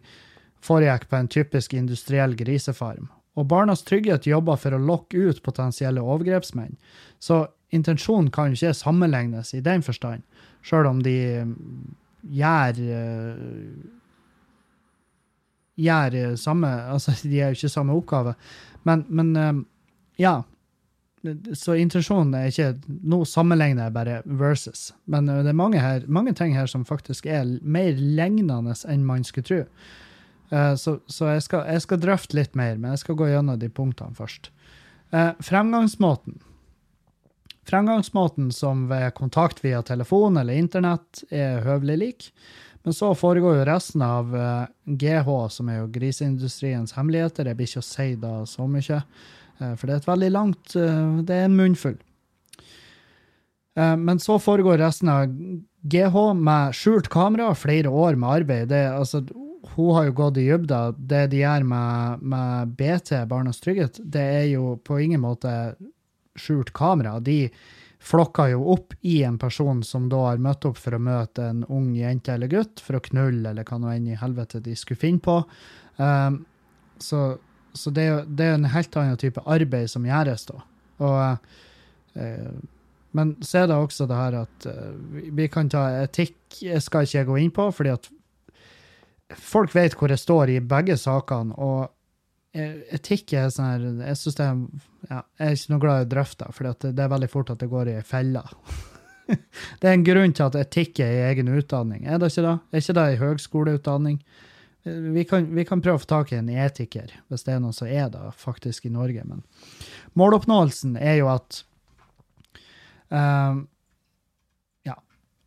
Speaker 1: foregikk på en typisk industriell grisefarm. Og Barnas Trygghet jobber for å lokke ut potensielle overgrepsmenn. Så intensjonen kan jo ikke sammenlignes i den forstand, sjøl om de gjør uh, gjør samme Altså, [laughs] de er jo ikke samme oppgave, men, men uh, ja så intensjonen er ikke Nå sammenligner jeg bare versus, men det er mange, her, mange ting her som faktisk er mer lignende enn man skulle tro. Så, så jeg, skal, jeg, skal, drøfte litt mer, men jeg skal gå gjennom de punktene først. Fremgangsmåten. Fremgangsmåten som ved kontakt via telefon eller internett er høvelig lik. Men så foregår jo resten av uh, eh, GH, som er jo griseindustriens hemmeligheter. Jeg blir ikke å si da så mye. Eh, for det er et veldig langt eh, Det er en munnfull. Men så foregår resten av GH med skjult kamera, flere år med arbeid. Det, altså, hun har jo gått i dybda. Det de gjør med, med, BT, Barnas Trygghet, det er jo på ingen måte skjult kamera. De flokker jo opp i en person som da har møtt opp for å møte en ung jente eller gutt, for å knulle eller hva nå enn i helvete de skulle finne på. Um, så så det er, det er en helt annen type arbeid som gjøres da. Og, uh, men så er det også det her at uh, vi kan ta etikk, jeg skal ikke gå inn på, fordi at folk vet hvor jeg står i begge sakene. Og etikk er sånn her Jeg synes det er, ja, jeg er ikke noe glad i å drøfte for det, er veldig fort at det går i ei felle. [laughs] det er en grunn til at etikk er i egen utdanning. Er det ikke det? Er ikke det i høgskoleutdanning? Eh, Vi kan, vi kan prøve å få tak i en etiker, hvis det er noen som er det faktisk i Norge. Men måloppnåelsen er jo at eh, Ja,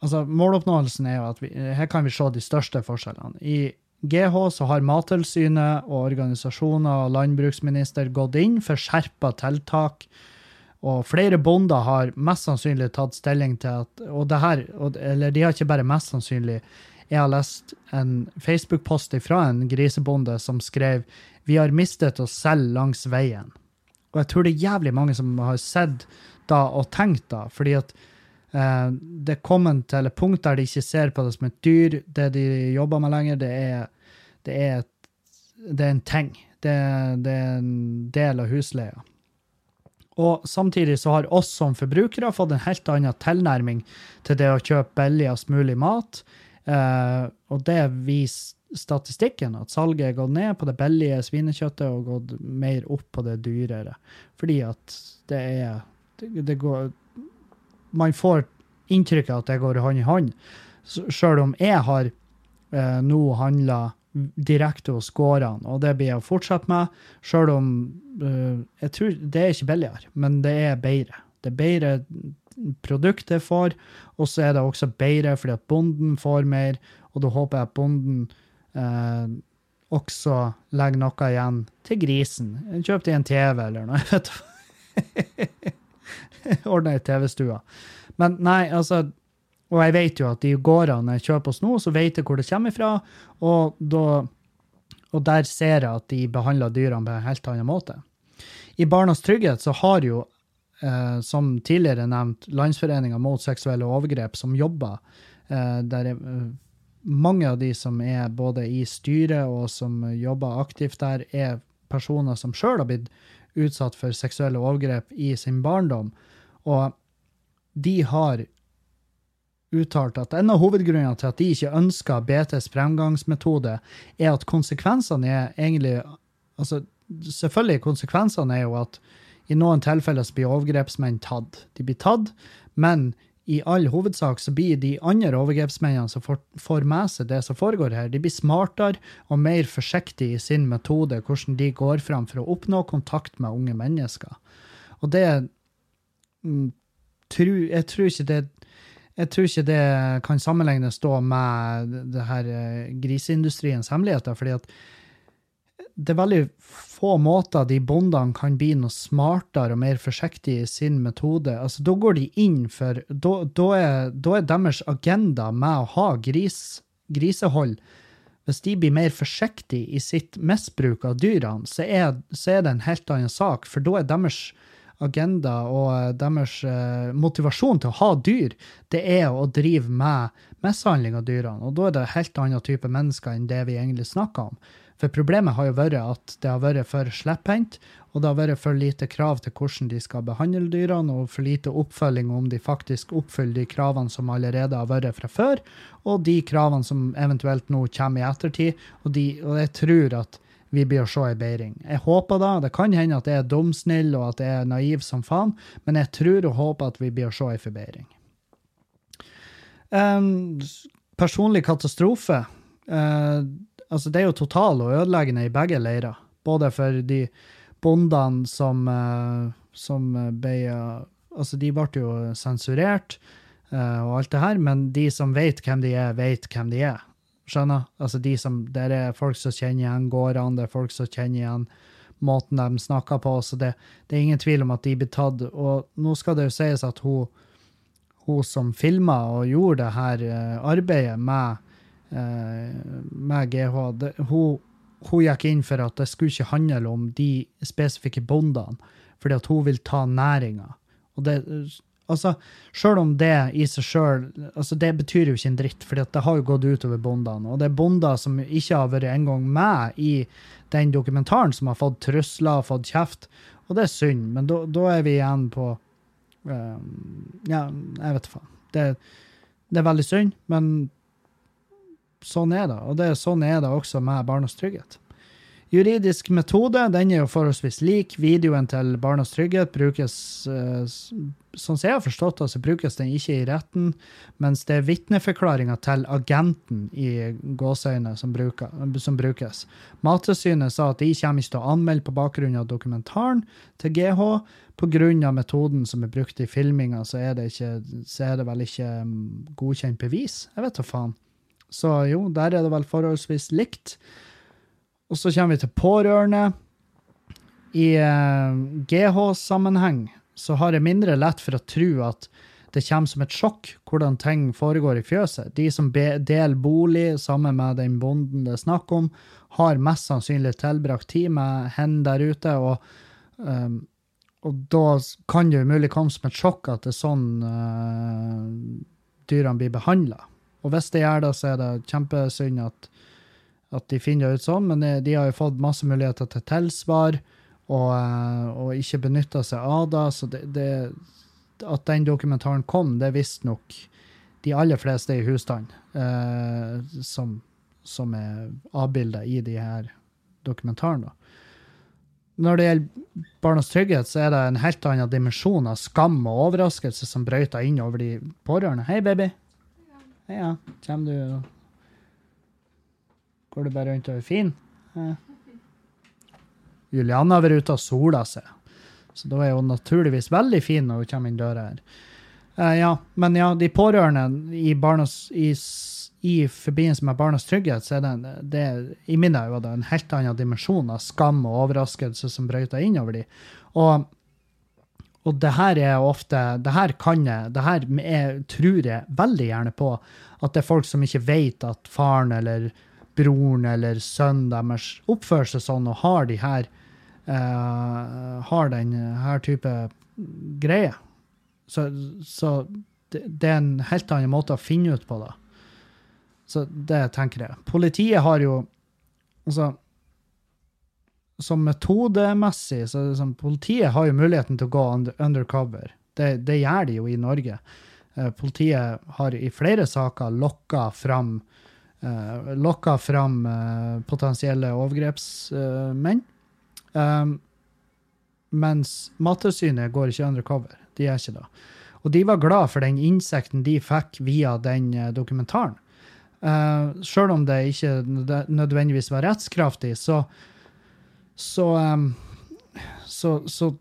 Speaker 1: altså måloppnåelsen er jo at vi, her kan vi se de største forskjellene. I GH så har Mattilsynet og organisasjoner og landbruksminister gått inn for skjerpa tiltak. Og flere bonder har mest sannsynlig tatt stilling til at Og det her, eller de har ikke bare mest sannsynlig. Jeg har lest en Facebook-post fra en grisebonde som skrev Vi har mistet oss selv langs veien. Og jeg tror det er jævlig mange som har sett da og tenkt da, fordi at det er kommet til et punkt der de ikke ser på det som et dyr. Det de jobber med lenger, det er, det er, et, det er en ting. Det, det er en del av husleia. Og samtidig så har oss som forbrukere fått en helt annen tilnærming til det å kjøpe billigst mulig mat. Eh, og det viser statistikken, at salget er gått ned på det billige svinekjøttet og gått mer opp på det dyrere. Fordi at det er det går Man får inntrykk av at det går hånd i hånd. Sjøl om jeg har eh, nå handla direkte hos gårdene, og det blir jeg å fortsette med, sjøl om eh, jeg tror Det er ikke billigere, men det er bedre. Det er bedre produkt jeg får, og så er det også bedre fordi at bonden får mer, og da håper jeg at bonden eh, også legger noe igjen til grisen. Kjøp deg en TV eller noe, jeg vet du. [laughs] [laughs] Ordne ei TV-stue. Men nei, altså Og jeg vet jo at de gårdene jeg kjøper hos nå, så vet jeg hvor det kommer fra, og, da, og der ser jeg at de behandler dyrene på en helt annen måte. I Barnas Trygghet så har jo, eh, som tidligere nevnt, Landsforeninga mot seksuelle overgrep, som jobber eh, der er, eh, mange av de som er både i styret og som jobber aktivt der, er personer som sjøl har blitt utsatt for seksuelle overgrep i sin barndom. Og de har uttalt at en av hovedgrunnene til at de ikke ønsker BTs fremgangsmetode, er at konsekvensene er egentlig altså Selvfølgelig, konsekvensene er jo at i noen tilfeller blir overgrepsmenn tatt. De blir tatt, men i all hovedsak så blir de andre overgrepsmennene som får, får med seg det som foregår her, de blir smartere og mer forsiktige i sin metode, hvordan de går fram for å oppnå kontakt med unge mennesker. Og det mm, tru, Jeg tror ikke det jeg tror ikke det kan sammenlignes da med det her eh, griseindustriens hemmeligheter, fordi at det er veldig få måter de bondene kan bli noe smartere og mer forsiktige i sin metode. Altså, da går de inn for Da, er, er deres agenda med å ha gris, grisehold Hvis de blir mer forsiktige i sitt misbruk av dyrene, så er, så er det en helt annen sak, for da er deres agenda og eh, deres eh, motivasjon til å ha dyr, det er å drive med mishandling av dyrene. Og da er det helt annen type mennesker enn det vi egentlig snakker om. For problemet har jo vært at det har vært for slepphendt, og det har vært for lite krav til hvordan de skal behandle dyrene, og for lite oppfølging om de faktisk oppfyller de kravene som allerede har vært fra før, og de kravene som eventuelt nå kommer i ettertid. Og, de, og jeg tror at vi blir å se ei bedring. Jeg håper da, Det kan hende at jeg er dumsnill og at jeg er naiv som faen, men jeg tror og håper at vi blir å se ei forbedring. Um, personlig katastrofe. Uh, altså det er jo total og ødeleggende i begge leirer. Både for de bondene som, uh, som ble Altså, de ble jo sensurert og alt det her, men de som vet hvem de er, vet hvem de er. Skjønner? Altså de som, Der er folk som kjenner igjen gårdene, det er folk som kjenner igjen måten de snakker på. Så det, det, er ingen tvil om at de blir tatt. Og nå skal det jo sies at hun, hun som filma og gjorde det her arbeidet med, med GH, det, hun, hun, gikk inn for at det skulle ikke handle om de spesifikke bondene, fordi at hun vil ta næringa. Og Altså, Sjøl om det i seg sjøl altså Det betyr jo ikke en dritt, for det har jo gått utover bondene. Og det er bonder som ikke har vært engang med i den dokumentaren, som har fått trusler og fått kjeft. Og det er synd, men da, er vi igjen på uh, Ja, jeg vet faen. Det, det, er veldig synd, men sånn er det. Og det, sånn er det også med Barnas Trygghet. Juridisk metode den er jo forholdsvis lik. Videoen til Barnas Trygghet brukes eh, Sånn som jeg har forstått det, så brukes den ikke i retten, mens det er vitneforklaringa til agenten i gåseøyne som, som brukes. Mattilsynet sa at de kommer ikke til å anmelde på bakgrunn av dokumentaren til GH. Pga. metoden som er brukt i filminga, så så er det vel ikke mm, godkjent bevis. Jeg vet da faen. Så jo, der er det vel forholdsvis likt. Og så kommer vi til pårørende. I eh, GH-sammenheng så har jeg mindre lett for å tro at det kommer som et sjokk hvordan ting foregår i fjøset. De som deler bolig sammen med den bonden det er snakk om, har mest sannsynlig tilbrakt tid med hen der ute, og, um, og da kan det umulig komme som et sjokk at det er sånn uh, dyrene blir behandla. Og hvis det gjør det, så er det kjempesynd at at de finner det ut sånn, men de, de har jo fått masse muligheter til tilsvar og, eh, og ikke benytta seg av det. Så det, det, at den dokumentaren kom, det visste nok de aller fleste i husstanden eh, som, som er avbilda i de her dokumentarene. Når det gjelder Barnas trygghet, så er det en helt annen dimensjon av skam og overraskelse som brøyter inn over de pårørende. Hei, baby. Ja. Kommer du Går du bare rundt og er fin? Ja. Julianne har vært ute og sola seg, så da er hun naturligvis veldig fin når hun kommer inn døra her. Uh, ja, men ja, de pårørende i, barnas, i, i forbindelse med Barnas trygghet, så er det, en- det i mine øyne en helt annen dimensjon av skam og overraskelse som brøyter inn over dem. Og og det her er ofte Det her kan jeg Det her er, tror jeg veldig gjerne på at det er folk som ikke vet at faren eller broren eller sønnen deres oppfører seg sånn og har de her uh, Har den her type greier. Så, så det, det er en helt annen måte å finne ut på, da. Så det tenker jeg. Politiet har jo Altså som metodemessig så sånn, Politiet har jo muligheten til å gå undercover. Det, det gjør de jo i Norge. Eh, politiet har i flere saker lokka fram, eh, lokka fram eh, potensielle overgrepsmenn. Um, mens Mattilsynet går ikke undercover. De er ikke det. Og de var glad for den insekten de fikk via den eh, dokumentaren. Uh, Sjøl om det ikke nødvendigvis var rettskraftig, så så, så, så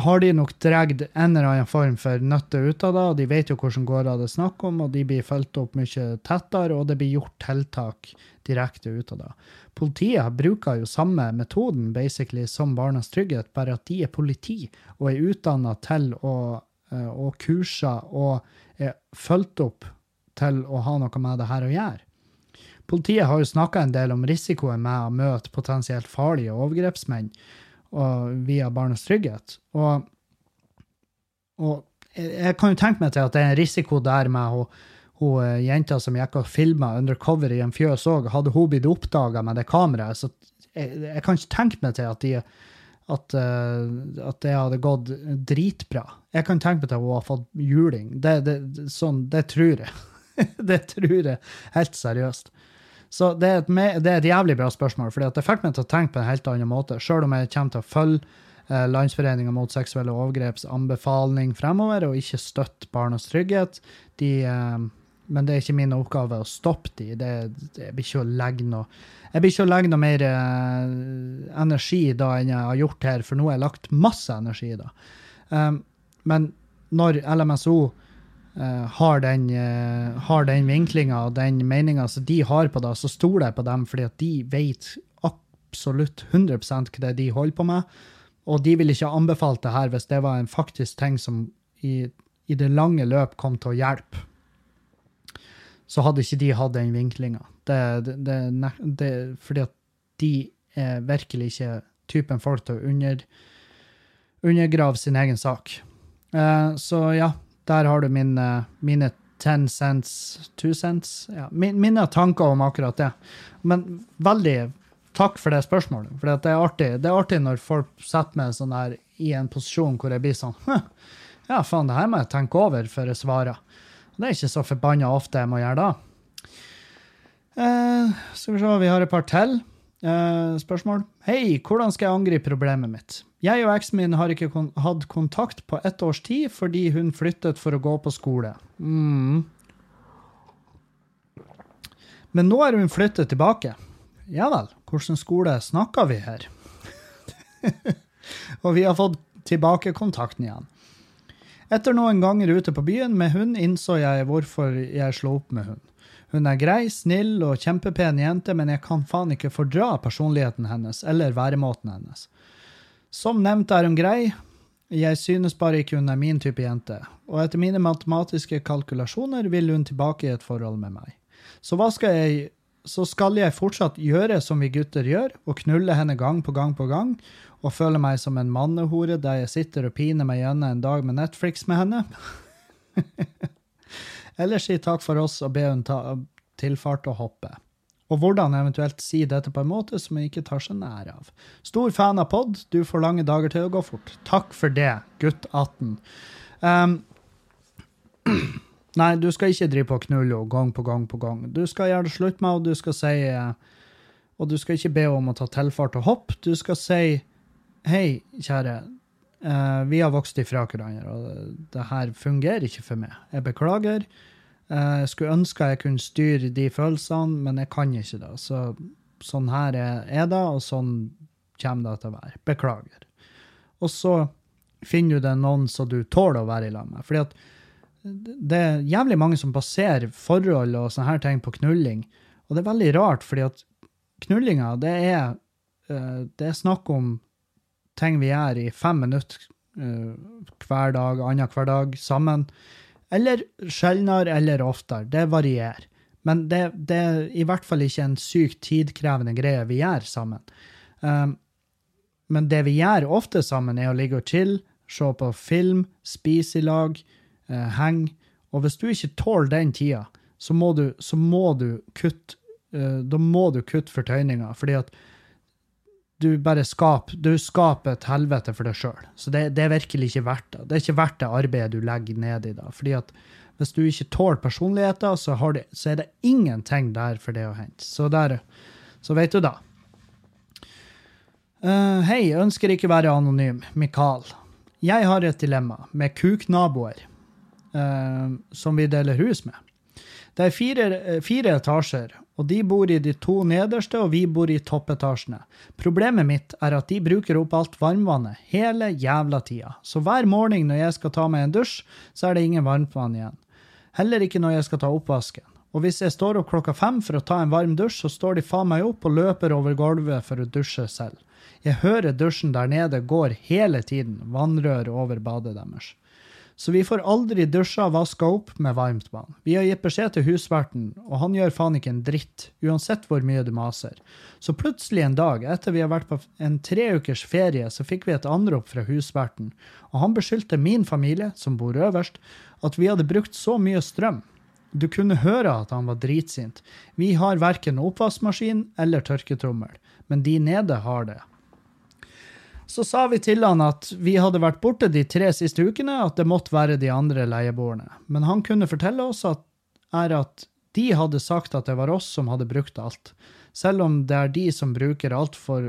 Speaker 1: har de nok dratt en eller annen form for nøtte ut av det, og de vet jo hvordan går det er snakk om, og de blir fulgt opp mye tettere, og det blir gjort tiltak direkte ut av det. Politiet bruker jo samme metoden basically som Barnas Trygghet, bare at de er politi og er utdanna til å, og kurser og er fulgt opp til å ha noe med det her å gjøre. Politiet har jo snakka en del om risikoen med å møte potensielt farlige overgrepsmenn via Barnas Trygghet. Og, og jeg, kan jo tenke meg til at det er en risiko der med hun, hun eh, jenta som gikk og filma undercover i en fjøs òg. Hadde hun blitt oppdaga med det kameraet, så jeg, jeg kan ikke tenke meg til at de at, eh, at det hadde gått dritbra. Jeg kan tenke meg til at hun har fått juling. Det, det, sånn, det tror jeg. [laughs] det tror jeg helt seriøst. Så det er, et, det er et jævlig bra spørsmål, for det fikk meg til å tenke på en helt annen måte. Selv om jeg kommer til å følge eh, Landsforeninga mot seksuelle overgreps anbefaling fremover, og ikke støtte Barnas Trygghet. De, eh, men det er ikke min oppgave å stoppe de. Det, det jeg blir ikke å legge noe jeg blir ikke å legge noe mer eh, energi da enn jeg har gjort her, for nå har jeg lagt masse energi da. Um, men når LMSO har den, uh, har den vinklinga og den meninga som de har på det, så stoler jeg på dem, fordi at de vet absolutt 100 hva det er de holder på med. Og de ville ikke anbefalt det her hvis det var en faktisk ting som i, i det lange løp kom til å hjelpe. Så hadde ikke de hatt den vinklinga. Fordi at de er virkelig ikke typen folk til å under, undergrave sin egen sak. Eh, så ja, der har du min, eh, mine ten cents, two cents ja, Mine tanker om akkurat det. Men veldig takk for det spørsmålet. For det er artig Det er artig når folk setter meg sånn her i en posisjon hvor jeg blir sånn «Hm, Ja, faen, det her må jeg tenke over før jeg svarer. Det er ikke så forbanna ofte jeg må gjøre da. Eh, skal vi se, vi har et par til. Eh, spørsmål. Hei, hvordan skal jeg angripe problemet mitt? Jeg og eksen min har ikke kon hatt kontakt på ett års tid fordi hun flyttet for å gå på skole. Mm. Men nå er hun flyttet tilbake. Ja vel, hvilken skole snakker vi her? [laughs] og vi har fått tilbake kontakten igjen. Etter noen ganger ute på byen med hund innså jeg hvorfor jeg slo opp med hund. Hun er grei, snill og kjempepen jente, men jeg kan faen ikke fordra personligheten hennes eller væremåten hennes. Som nevnt er hun grei, jeg synes bare ikke hun er min type jente, og etter mine matematiske kalkulasjoner vil hun tilbake i et forhold med meg. Så hva skal jeg så skal jeg fortsatt gjøre som vi gutter gjør, og knulle henne gang på gang på gang, og føle meg som en mannehore der jeg sitter og piner meg gjennom en dag med Netflix med henne. [laughs] Eller si takk for oss og be hun ta tilfart og hoppe. Og hvordan eventuelt si dette på en måte som jeg ikke tar seg nær av. Stor fan av pod, du får lange dager til å gå fort. Takk for det, gutt 18. Um, [clears throat] nei, du skal ikke drive på og knulle henne gang på gang på gang. Du skal gjøre det slutt med, og du skal si Og du skal ikke be henne om å ta tilfart og hoppe. Du skal si Hei, kjære. Uh, vi har vokst ifra hverandre, og det her fungerer ikke for meg. Jeg beklager. Jeg skulle ønske jeg kunne styre de følelsene, men jeg kan ikke det. Så sånn her er det, og sånn kommer det til å være. Beklager. Og så finner du deg noen som du tåler å være i lag med. Fordi at det er jævlig mange som baserer forhold og sånne her ting på knulling. Og det er veldig rart, fordi at knullinga, det er, eh, det er snakk om ting vi gjør i fem minutter uh, hver dag, annenhver dag, sammen. Eller sjeldnere eller oftere. Det varierer. Men det, det, er i hvert fall ikke en sykt tidkrevende greie vi gjør sammen. Um, men det vi gjør ofte sammen, er å ligge og chille, se på film, spise i lag, uh, henge. Og hvis du ikke tåler den tida, så må du, så må du kutte uh, Da må du kutte fortøyninga, fordi at du bare skaper, du skaper et helvete for deg sjøl. Så det, det, er virkelig ikke verdt det. Det er ikke verdt det arbeidet du legger ned i det. Fordi at hvis du ikke tåler personligheter, så, det, så, er det ingenting der for det å hente. Så, der, så vet du da. Uh, hei, ønsker ikke være anonym. Mikael. Jeg har et dilemma med kuknaboer uh, som vi deler hus med. Det er fire, fire etasjer, og de bor i de to nederste, og vi bor i toppetasjene. Problemet mitt er at de bruker opp alt varmvannet hele jævla tida, så hver morgen når jeg skal ta meg en dusj, så er det ingen varmtvann igjen. Heller ikke når jeg skal ta oppvasken. Og hvis jeg står opp klokka fem for å ta en varm dusj, så står de faen meg opp og løper over gulvet for å dusje selv. Jeg hører dusjen der nede går hele tiden, vannrør over badet deres så vi får aldri dusja og vaska opp med varmt vann. Vi har gitt beskjed til husverten, og han gjør faen ikke en dritt, uansett hvor mye du maser. Så plutselig en dag, etter vi har vært på en tre ukers ferie, så fikk vi et anrop fra husverten, og han beskyldte min familie, som bor øverst, at vi hadde brukt så mye strøm. Du kunne høre at han var dritsint. Vi har verken oppvaskmaskin eller tørketrommel, men de nede har det. Så sa vi til han at vi hadde vært borte de tre siste ukene, at det måtte være de andre leieboerne. Men han kunne fortelle oss at, er at de hadde sagt at det var oss som hadde brukt alt, selv om det er de som bruker alt for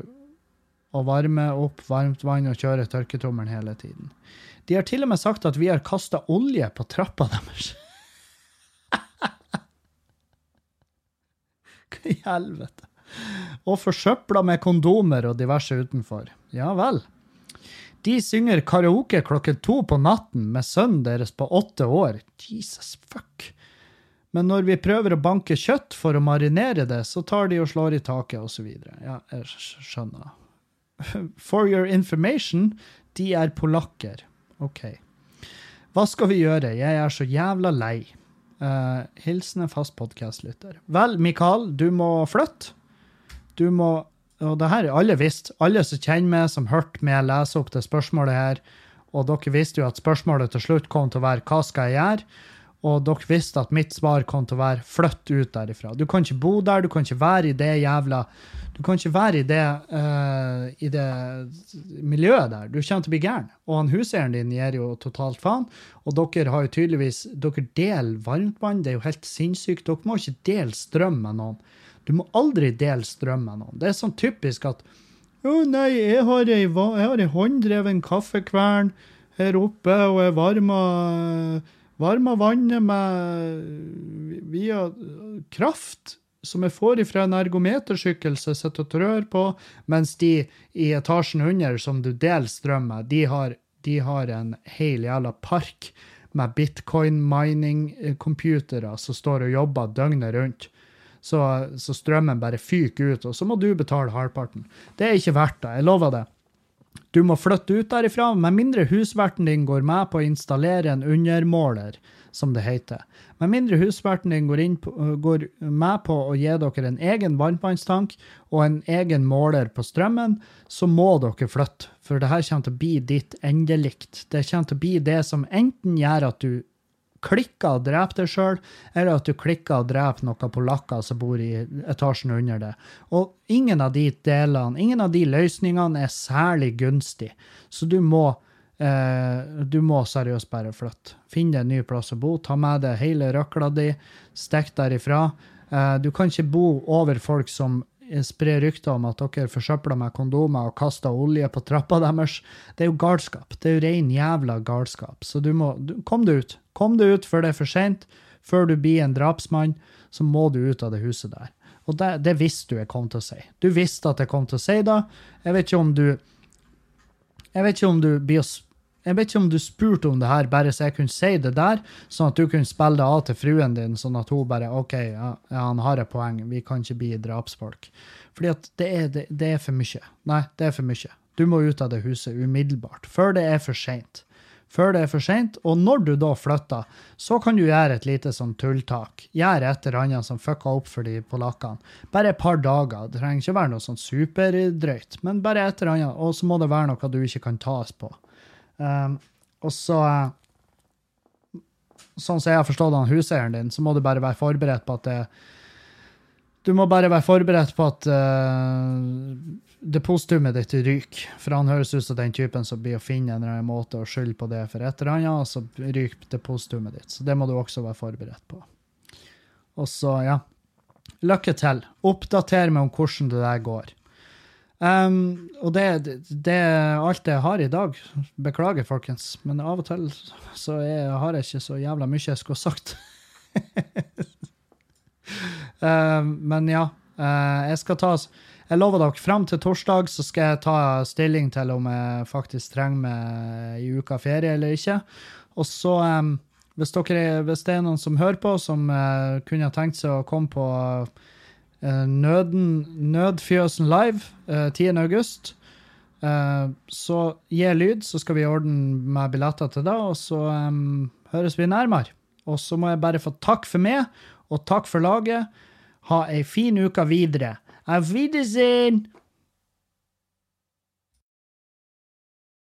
Speaker 1: å varme opp varmt vann og kjøre tørketrommelen hele tiden. De har til og med sagt at vi har kasta olje på trappa deres. [laughs] Hva i helvete? Og forsøpla med kondomer og diverse utenfor. Ja vel. De synger karaoke klokken to på natten med sønnen deres på åtte år. Jesus fuck. Men når vi prøver å banke kjøtt for å marinere det, så tar de og slår i taket, osv. Ja, jeg skjønner. [laughs] For your information, de er polakker. OK. Hva skal vi gjøre? Jeg er så jævla lei. Uh, hilsen en fast podkastlytter. Vel, Mikael, du må flytte. Du må Og det her er alle visst. Alle som kjenner meg, som hørte meg lese opp det spørsmålet her, og dere visste jo at spørsmålet til slutt kom til å være 'hva skal jeg gjøre'? Og dere visste at mitt svar kom til å være 'flytt ut derifra'. Du kan ikke bo der, du kan ikke være i det jævla Du kan ikke være i det, uh, i det miljøet der. Du kommer til å bli gæren. Og han huseieren din gir jo totalt faen. Og dere har jo tydeligvis Dere deler varmtvann. Det er jo helt sinnssykt. Dere må ikke dele strøm med noen. Du må aldri dele strøm med noen. Det er sånn typisk at Å nei, jeg har ei, jeg har ei hånddreven kaffekvern her oppe, og jeg varmer, varmer vannet med via kraft som jeg får ifra en ergometersykkel som jeg sitter og trør på, mens de i etasjen under, som du deler strøm med, de har, de har en hel jævla park med bitcoin-mining-computere som står og jobber døgnet rundt. Så, så strømmen bare fyker ut, og så må du betale halvparten. Det er ikke verdt det, jeg lover det. Du må flytte ut derifra, med mindre husverten din går med på å installere en undermåler, som det heter. Med mindre husverten din går, på, går med på å gi dere en egen varmtvannstank og en egen måler på strømmen, så må dere flytte. For det her kommer til å bli ditt endelikt. Det kommer til å bli det som enten gjør at du klikker og dreper deg sjøl, eller at du klikker og dreper noen polakker som bor i etasjen under det. Og ingen av de delene, ingen av de løsningene er særlig gunstig. Så du må, eh, du må seriøst bare flytte. Finn deg en ny plass å bo, ta med deg hele røkla di, stikk derifra. Eh, du kan ikke bo over folk som sprer rykter om at dere forsøpler med kondomer og kaster olje på trappa deres. Det er jo galskap. Det er jo ren jævla galskap. Så du må du, Kom deg ut. Kom deg ut før det er for sent. Før du blir en drapsmann, så må du ut av det huset der. Og det, det visste du jeg kom til å si. Du visste at jeg kom til å si det. Jeg vet ikke om du Jeg vet ikke om du blir jeg vet ikke om du spurte om det her bare så jeg kunne si det der, sånn at du kunne spille det av til fruen din, sånn at hun bare OK, ja han har et poeng, vi kan ikke bli drapsfolk. Fordi at det er, det, det er for mye. Nei, det er for mye. Du må ut av det huset umiddelbart, før det er for seint. Før det er for seint, og når du da flytter, så kan du gjøre et lite sånn tulltak. Gjøre et eller annet som fucka opp for de polakkene. Bare et par dager. Det trenger ikke være noe sånn superdrøyt, men bare et eller annet. Og så må det være noe du ikke kan tas på. Um, og så eh, Sånn som jeg har forstått huseieren din, så må du bare være forberedt på at det Du må bare være forberedt på at uh, depositumet ditt ryker. For han høres ut som den typen som blir å finne en eller annen måte å skylde på det for et eller annet, og så ryker depositumet ditt. Så det må du også være forberedt på. Og så, ja. Lykke til. Oppdater meg om hvordan det der går. Um, og det, det, det er alt jeg har i dag. Beklager, folkens, men av og til så er, har jeg ikke så jævla mye jeg skulle ha sagt. [laughs] um, [laughs] men ja, uh, jeg skal ta Jeg lover dere, fram til torsdag så skal jeg ta stilling til om jeg faktisk trenger meg i uka ferie eller ikke. Og så, um, hvis, dere, hvis det er noen som hører på, som uh, kunne tenkt seg å komme på Nøden, Nødfjøsen live uh, 10. august. Uh, så gi lyd, så skal vi ordne med billetter til det, og så um, høres vi nærmere. Og så må jeg bare få takk for meg, og takk for laget. Ha ei fin uke videre. Auf Wiedersehen!